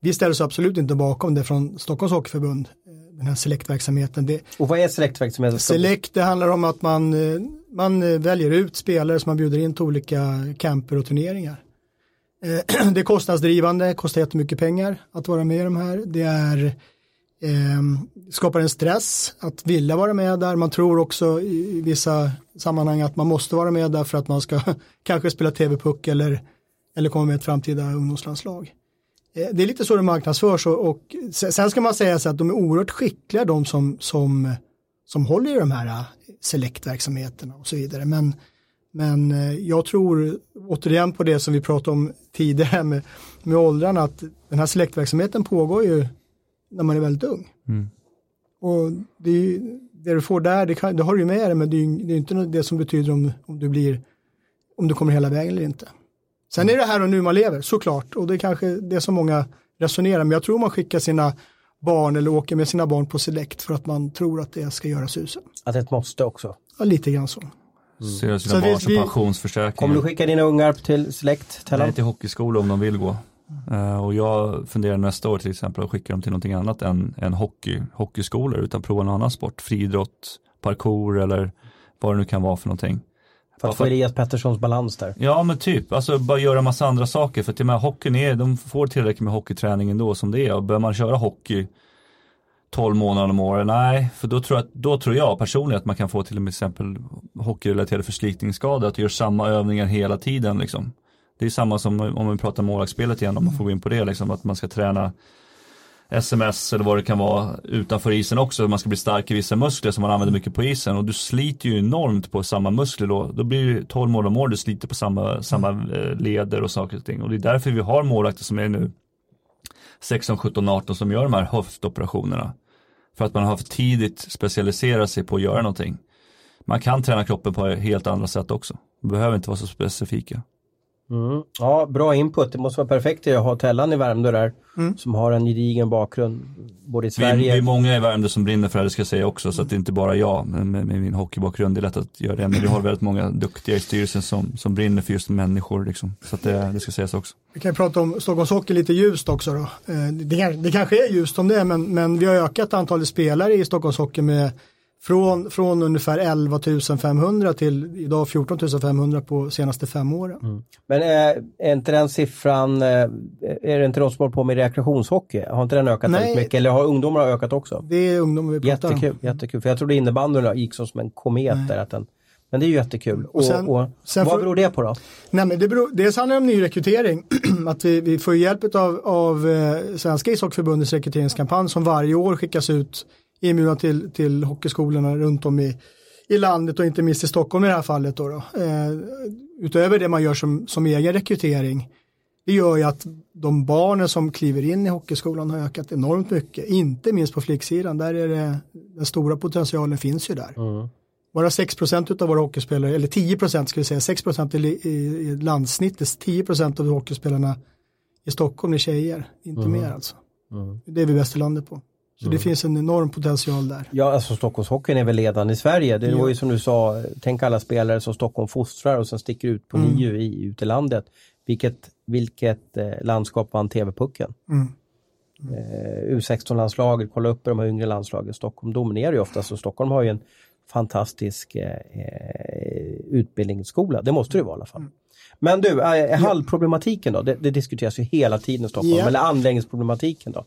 vi ställer oss absolut inte bakom det från Stockholms Hockeyförbund, eh, den här selektverksamheten. Det, Och vad är selektverksamheten? select, det handlar om att man, eh, man eh, väljer ut spelare som man bjuder in till olika camper och turneringar. Det är kostnadsdrivande, kostar jättemycket pengar att vara med i de här. Det är eh, skapar en stress att vilja vara med där. Man tror också i, vissa sammanhang att man måste vara med där för att man ska kanske spela tv-puck eller, eller komma med ett framtida ungdomslandslag. Eh, Det är lite så det marknadsförs och, och se- sen ska man säga så att de är oerhört skickliga de som, som, som håller i de här eh, selektverksamheterna och så vidare. Men, men eh, jag tror återigen på det som vi pratade om tidigare med, med åldrarna att den här selektverksamheten pågår ju när man är väldigt ung. Och det, ju- det du får där, det, kan, det har du ju med dig, men det är ju det är ju inte det som betyder om, om du blir, om du kommer hela vägen eller inte. Sen är det här och nu man lever, såklart, och det är kanske det som många resonerar, men jag tror man skickar sina barn eller åker med sina barn på select för att man tror att det ska göra susen. Att det är ett måste också. Ja, lite grann så. Ser Så sina vi- barn som vi- pensionsförsäkring. Kommer du skicka dina ungar till selekt? Tellan? Nej, till hockeyskola om de vill gå. Eh, och jag funderar nästa år till exempel att skicka dem till någonting annat än, än hockey, hockeyskolor utan prova någon annan sport, friidrott, parkour eller vad det nu kan vara för någonting. För att få Elias Petterssons balans där. Ja men typ, alltså bara göra massa andra saker. För att jag menar, hockeyn är, de får tillräckligt med hockeyträning ändå som det är. Och börjar man köra hockey 12 månader om året, nej, för då tror, jag, då tror jag personligen att man kan få till exempel hockeyrelaterade förslitningsskador, att du gör samma övningar hela tiden liksom. Det är samma som om vi pratar målvaktsspelet igen, om man får gå in på det, liksom, att man ska träna sms eller vad det kan vara utanför isen också, man ska bli stark i vissa muskler som man använder mycket på isen och du sliter ju enormt på samma muskler då, då blir det 12 mål om året, du sliter på samma, samma eh, leder och saker och ting och det är därför vi har målvakter som är nu 16, 17, 18 som gör de här höftoperationerna. För att man har för tidigt specialiserat sig på att göra någonting. man kan träna kroppen på helt andra sätt också. Det behöver inte vara så specifika. Mm. Ja, bra input. Det måste vara perfekt att ha Tellan i Värmdö där. Mm. Som har en gedigen bakgrund både i Vi, Sverige. vi är många i Värmdö som brinner för det här, ska jag säga också. Så att det är inte bara jag med, med, med min hockeybakgrund. Det är lätt att göra det. Men vi har väldigt många duktiga i styrelsen som, som brinner för just människor. Liksom. Så att det, det ska sägas också. Vi kan prata om Stockholms Hockey lite ljust också då. Eh, Det, kan- det kanske är ljust om det, men, men vi har ökat antalet spelare i Stockholms Hockey med från, från ungefär 11 500 till idag 14 500 på senaste fem åren. Men är, är inte den siffran, eh, är det inte de som håller på med rekreationshockey? Har inte den ökat Nej. väldigt mycket? Eller har ungdomar ökat också? Det är ungdomar vi pratar Jättekul, om. jättekul. För jag trodde innebandyn gick som en komet där. Att den, men det är ju jättekul. Och, sen- och, sen vad beror det på då? Nej, men det beror, dels handlar det om nyrekrytering. att vi, vi får hjälp av, av eh, Svenska ishockeyförbundets rekryteringskampanj som varje år skickas ut inbjudan till, till hockeyskolorna runt om i, i landet och inte minst i Stockholm i det här fallet. Då, då. Eh, utöver det man gör som, som egen rekrytering. Det gör ju att de barnen som kliver in i hockeyskolan har ökat enormt mycket. Inte minst på flicksidan. Där är det, den stora potentialen finns ju där. Bara 6% av våra hockeyspelare, eller 10% ska vi säga, 6 i, i, i landsnittet, 10% av hockeyspelarna i Stockholm är tjejer, inte mer alltså. Det är vi bäst i landet på. Så det finns en enorm potential där. Ja, alltså Stockholmshockeyn är väl ledande i Sverige. Det var Ja. ju som du sa, tänk alla spelare som Stockholm fostrar och sen sticker ut på Mm. nio i, ut i landet. Vilket, vilket eh, landskap vann TV-pucken? Mm. Eh, U16-landslaget, kolla upp de här yngre landslagen. Stockholm dominerar ju oftast och Stockholm har ju en fantastisk eh, eh, utbildningsskola. Det måste det vara i alla fall. Mm. Men du, eh, hallproblematiken då? Det, det diskuteras ju hela tiden i Stockholm. Ja. Eller anläggningsproblematiken då?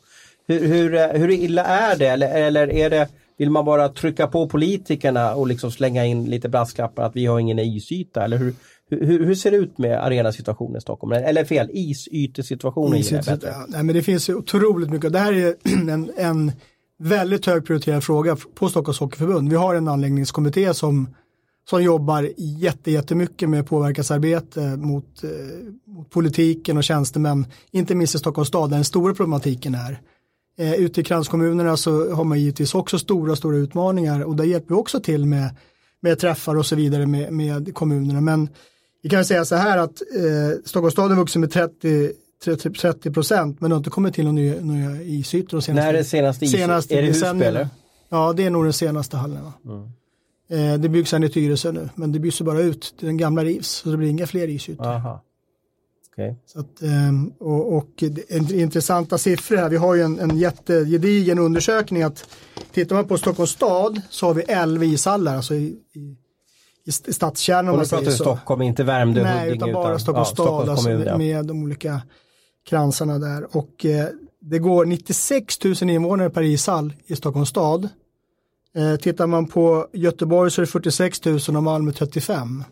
Hur, hur, hur illa är det? Eller, eller är det, vill man bara trycka på politikerna och liksom slänga in lite brasklappar att vi har ingen isyta? Eller hur, hur, hur ser det ut med arenasituationen i Stockholm? Eller fel, isytesituationen bättre. Ja, nej, men det finns otroligt mycket. Det här är en, en väldigt hög prioriterad fråga på Stockholms Hockeyförbund. Vi har en anläggningskommitté som, som jobbar jätte, jättemycket med påverkansarbete mot, eh, mot politiken och tjänstemän, inte minst i Stockholms stad där den stora problematiken är. Eh, ute i kranskommunerna så har man givetvis också stora, stora utmaningar och där hjälper vi också till med, med träffar och så vidare med, med kommunerna. Men vi kan säga så här att eh, Stockholms stad har vuxit med 30 30 procent men det har inte kommit till några nya, isytor. senaste- När är det senaste is? senaste är det husspel eller? Ja, det är nog den senaste hallen. va? Eh, det byggs en i Tyresö nu, men det byggs ju bara ut. Den gamla rivs, så det blir inga fler isytor. Aha. Okej. Så att, ehm, och, och intressanta siffror här. Vi har ju en, en jättegedigen undersökning att tittar man på Stockholms stad så har vi 11 ishallar, alltså i, i, i st- stadskärnan Och nu pratar så. Stockholm, inte Värmdö, Nej, Huddinge, utan bara Stockholms ja, stad, Stockholms alltså kommun. med, med de olika kransarna där. Och eh, det går 96 000 invånare per ishall i Stockholms stad. Eh, tittar man på Göteborg så är det 46 000 och Malmö 35.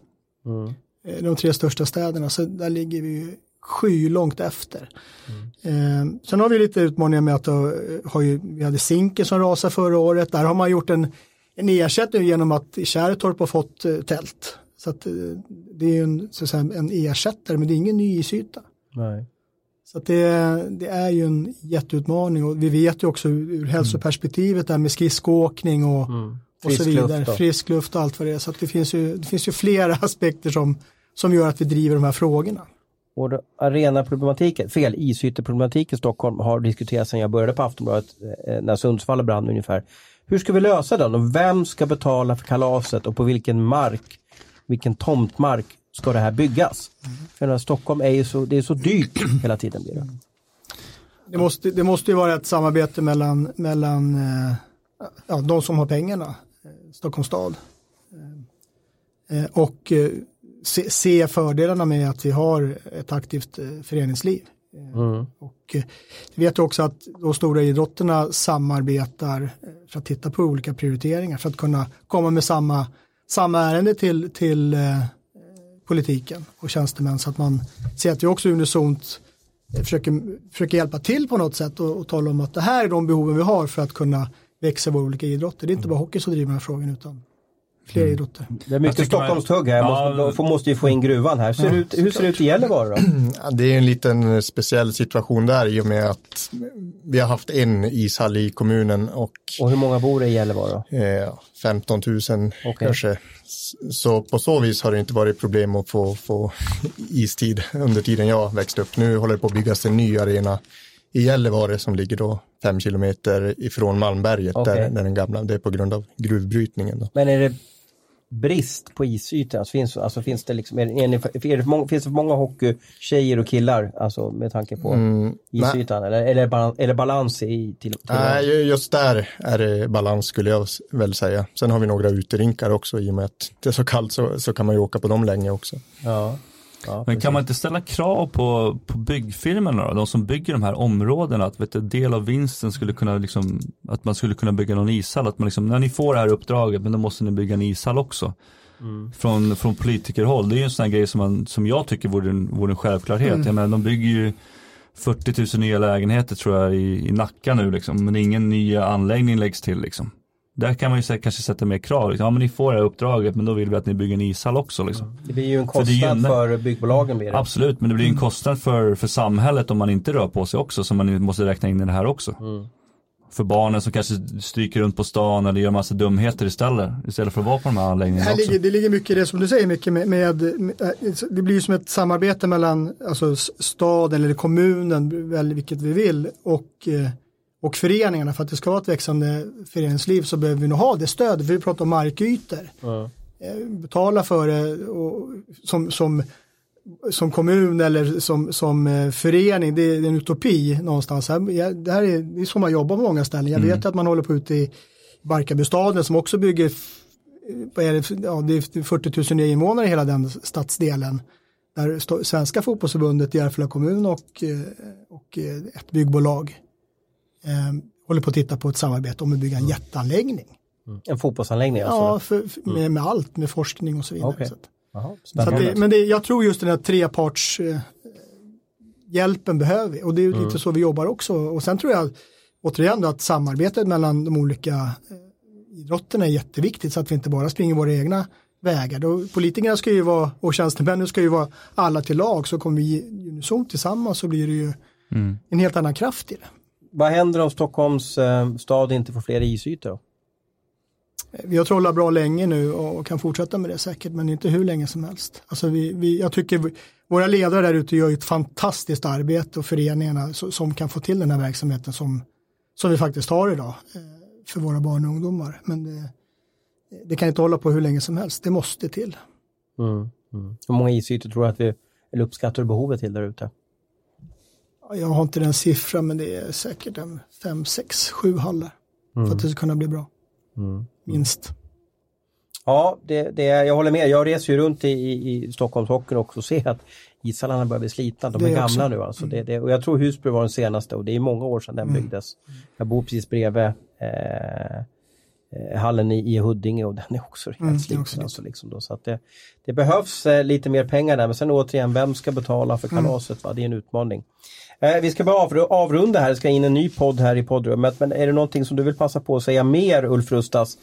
Mm. Eh, de tre största städerna, så där ligger vi ju skylångt efter. Eh, sen har vi lite utmaningar med att eh, har ju, vi hade Zinken som rasade förra året. Där har man gjort en, en ersättning genom att Kärrtorp har fått eh, tält. Så att, eh, det är ju en, så att säga, en ersättare men det är ingen ny isyta. Nej. Så att det, det är ju en jätteutmaning och vi vet ju också ur ur hälsoperspektivet där med skridskoåkning och, och så Mm. Vidare. luft. Frisk luft och allt vad det är. Så det finns ju, det finns ju flera aspekter som, som gör att vi driver de här frågorna. Och arenaproblematiken, fel, isyteproblematiken i Stockholm har diskuterats sedan jag började på Aftonbladet eh, när Sundsvall brann ungefär. Hur ska vi lösa den och vem ska betala för kalaset och på vilken mark, vilken tomtmark ska det här byggas? För när Stockholm är ju så, det är så dyrt hela tiden. Blir det. Det måste, det måste ju vara ett samarbete mellan, mellan eh, ja, de som har pengarna, Stockholms stad. Eh, och eh, se, se fördelarna med att vi har ett aktivt eh, föreningsliv. Eh, Och eh, vi vet också att de stora idrotterna samarbetar eh, för att titta på olika prioriteringar för att kunna komma med samma, samma ärende till, till eh, politiken och tjänstemän så att man ser att vi också unisont eh, försöker, försöker hjälpa till på något sätt och, och tala om att det här är de behoven vi har för att kunna växa våra olika idrotter. Det är inte bara hockey som driver den här frågan utan fler Mm. idrotter. Det är mycket Stockholmstugg här, Ja. måste, då måste ju få in gruvan här. Ser det ut, hur ser det ut i Gällivare då? Ja, Det är en liten speciell situation där i och med att vi har haft en ishall i kommunen och Och hur många bor det i Gällivare då? eh, 15 000 Okej. kanske. Så på så vis har det inte varit problem att få, få istid under tiden jag växte upp. Nu håller det på att byggas en ny arena i Gällivare som ligger då fem kilometer ifrån Malmberget Okej. där, där den gamla, det är på grund av gruvbrytningen. Då. Men är det brist på isytor? Alltså finns, alltså finns det liksom, är, är det, är det många, finns det för många hockeytjejer och killar? Alltså med tanke på Mm, isytan? Eller, eller, är balans, är det balans i till, till Nej, ju- just där är det balans skulle jag väl säga. Sen har vi några uterinkar också i och med att det är så kallt så, så kan man ju åka på dem länge också. Ja. Ja Men kan man inte ställa krav på, på byggfirmorna då? De som bygger de här områdena, att vet du, del av vinsten skulle kunna liksom, att man skulle kunna bygga någon ishall, att man liksom, när ni får det här uppdraget, men då måste ni bygga en ishall också. Från, från politikerhåll, det är ju en sån här grej som, man, som jag tycker vore en, vore en självklarhet. Jag menar, de bygger ju 40 000 nya lägenheter tror jag i, i Nacka nu liksom, men ingen ny anläggning läggs till liksom. Där kan man ju kanske sätta mer krav. Liksom. Ja men ni får det här uppdraget men då vill vi att ni bygger en ishall också. Liksom. Det blir ju en För det kostnad gynnar- för byggbolagen. Blir det. Absolut, men det blir en kostnad för, för samhället om man inte rör på sig också, så man ju måste räkna in i det här också. För barnen som kanske stryker runt på stan eller gör massa dumheter istället, istället för att vara på de här anläggningarna Här också. ligger, det ligger mycket i det som du säger mycket med, med, med det blir ju som ett samarbete mellan alltså, staden eller kommunen, väl vilket vi vill, och, eh, och föreningarna. För att det ska vara ett växande föreningsliv så behöver vi nog ha det för vi pratar om markytor. Eh, Betala för det och, som, som, som kommun eller som, som eh, förening, det är en utopi någonstans. Det här är, det är så man jobbar på många ställen. Jag vet att man håller på ute i Barkarbystaden som också bygger f- vad är det, ja, det är 40 000 nya invånare i hela den stadsdelen. Där Svenska fotbollsförbundet, Järfälla kommun och, eh, och eh, ett byggbolag eh, håller på att titta på ett samarbete om att bygga en jätteanläggning. En fotbollsanläggning alltså? Ja, för, för, med, med allt, med forskning och så vidare. Okej. Så att, Jaha, så att det, men det, jag tror just den här treparts eh, hjälpen behöver vi och det är ju lite så vi jobbar också. Och sen tror jag återigen då att samarbetet mellan de olika eh, idrotterna är jätteviktigt så att vi inte bara springer våra egna vägar. Då, politikerna ska ju vara och tjänstemännen ska ju vara alla till lag så kommer vi unisont tillsammans så blir det ju en helt annan kraft i det. Vad händer om Stockholms eh, stad inte får fler isytor? då? Vi har trollat bra länge nu och kan fortsätta med det säkert, men inte hur länge som helst. Alltså vi, vi, jag tycker vi, våra ledare där ute gör ett fantastiskt arbete och föreningarna so- som kan få till den här verksamheten som, som vi faktiskt har idag eh, för våra barn och ungdomar. Men det, det kan inte hålla på hur länge som helst, det måste till. Hur många isytor tror du att vi, eller uppskattar behovet till där ute? Jag har inte den siffran, men det är säkert en fem, sex, sju hallar för att det ska kunna bli bra. Minst. Ja, det, det, jag håller med. Jag reser ju runt i, i, i Stockholmshockeyn också och ser att ishallarna börjar bli slitna. De är Det gamla också. nu alltså. Det, det, och jag tror Husby var den senaste och det är många år sedan den byggdes. Jag bor precis bredvid eh, eh, hallen i, i Huddinge och den är också helt Mm, det är sliten. också alltså, liksom då. Så att det, det behövs eh, lite mer pengar där men sen återigen, vem ska betala för Mm. kalaset? Va? Det är en utmaning. Eh, vi ska bara avru- avrunda här, det ska in en ny podd här i poddrummet. Men är det någonting som du vill passa på att säga mer Ulf Rustas?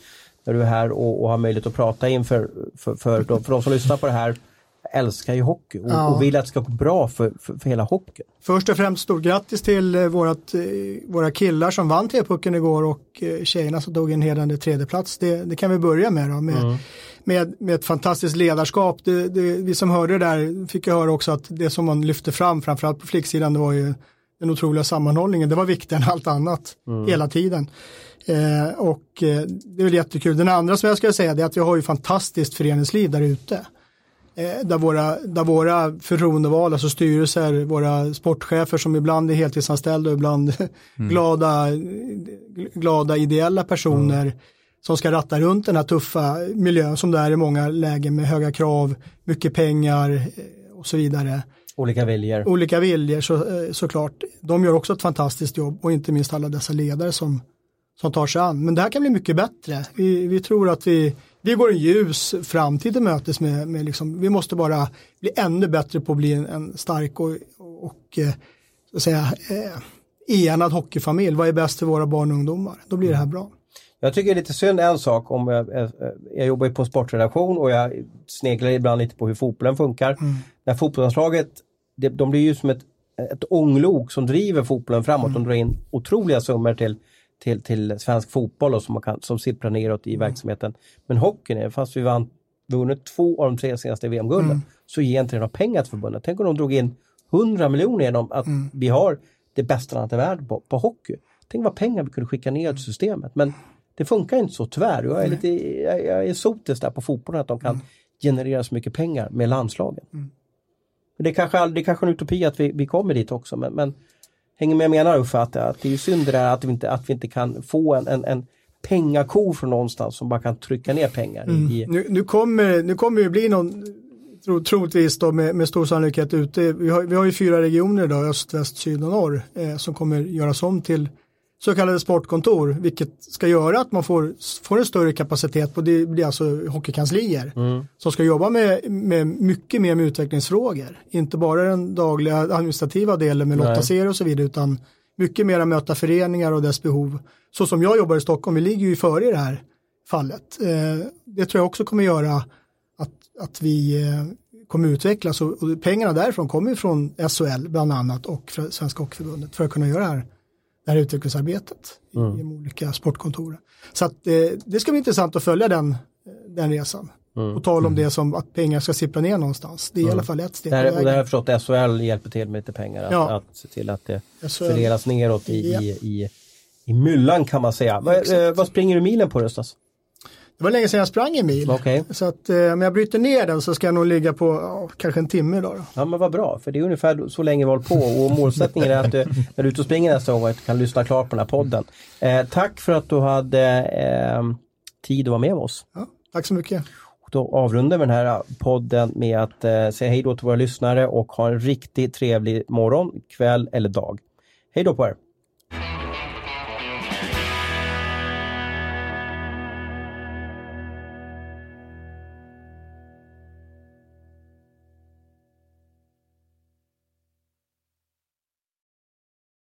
När du är här och, och har möjlighet att prata inför för, för, de, för de som lyssnar på det här älskar ju hockey och, Ja. och vill att det ska gå bra för, för, för hela hockeyn. Först och främst stort grattis till eh, vårat, eh, våra killar som vann T-pucken igår och tjejerna som tog en hedrande tredjeplats. Det, det kan vi börja med då, med, med, med ett fantastiskt ledarskap. Det, det, vi som hörde det där fick ju höra också att det som man lyfte fram, framförallt på flicksidan, det var ju den otroliga sammanhållningen. Det var viktigare än allt annat hela tiden. Eh, och eh, det är väl jättekul. Den andra som jag ska säga är att vi har ju fantastiskt föreningsliv där ute eh, där våra, där våra förtroendevalda, alltså styrelser, våra sportchefer som ibland är heltidsanställda och ibland glada, glada ideella personer som ska ratta runt den här tuffa miljön som det är i många lägen med höga krav, mycket pengar eh, och så vidare. Olika viljor. Olika viljor så, eh, såklart. De gör också ett fantastiskt jobb och inte minst alla dessa ledare som, som tar sig an. Men det här kan bli mycket bättre. Vi, vi tror att vi, vi går en ljus framtid till mötes med, med liksom, vi måste bara bli ännu bättre på att bli en, en stark och, och eh, så att säga, eh, enad hockeyfamilj. Vad är bäst för våra barn och ungdomar? Då blir det här bra. Jag tycker det är lite synd en sak om jag, jag, jag jobbar ju på en sportredaktion och jag sneglar ibland lite på hur fotbollen funkar. Mm. När fotbollslandslaget, det, de blir ju som ett, ett ånglok som driver fotbollen framåt. De drar in otroliga summor till, till, till svensk fotboll och som, man kan, som sipprar neråt i verksamheten. Men hockeyn, är, fast vi vann vunnit två av de tre senaste VM-gulden, så ger inte det några pengar till förbundet. Tänk om de drog in 100 miljoner genom att vi har det bästa landet i världen på, på hockey. Tänk vad pengar vi kunde skicka ner till systemet. Men det funkar inte så tyvärr. Jag är, lite, jag, jag är sotis där på fotbollen att de kan generera så mycket pengar med landslagen. Men Det är kanske, det är kanske en utopi att vi, vi kommer dit också men, men hänger med jag menar Uffe att, att det är synd det där att vi inte, att vi inte kan få en, en, en pengako från någonstans som bara kan trycka ner pengar i, i Nu, nu, kommer, nu kommer det bli någon, tro, troligtvis då med, med stor sannolikhet ute, vi har, vi har ju fyra regioner idag, öst, väst, syd och norr, eh, som kommer göras om till så kallade sportkontor, vilket ska göra att man får, får en större kapacitet på, det blir alltså hockeykanslier, som ska jobba med, med mycket mer med utvecklingsfrågor. Inte bara den dagliga administrativa delen med Nej. lotta och så vidare, utan mycket mer att möta föreningar och dess behov. Så som jag jobbar i Stockholm, vi ligger ju före i det här fallet. Eh, det tror jag också kommer göra att, att vi eh, kommer utvecklas och, pengarna därifrån kommer ju från SHL bland annat och Svenska Hockeyförbundet för att kunna göra det här, det här utvecklingsarbetet i, i de olika sportkontoren. Så att, eh, det ska bli intressant att följa den, den resan. På tal om det som att pengar ska sippra ner någonstans. Det är i alla fall ett steg Det här, på och det här har vägen. jag förstått att SHL hjälper till med lite pengar. Att, Ja. att se till att det SHL. fördelas neråt i, i, i, i myllan kan man säga. Vad, eh, vad springer du milen på Röstas? Det var länge sedan jag sprang en mil. Okej. Så att eh, om jag bryter ner den så ska jag nog ligga på ja, kanske en timme idag. Då. Ja men vad bra, för det är ungefär så länge vi håller på och målsättningen är att du, när du är ute och springer nästa gång att du kan lyssna klart på den här podden. Eh, tack för att du hade eh, tid att vara med oss. Ja, tack så mycket. Och då avrundar vi den här podden med att eh, säga hej då till våra lyssnare och ha en riktigt trevlig morgon, kväll eller dag. Hej då på er!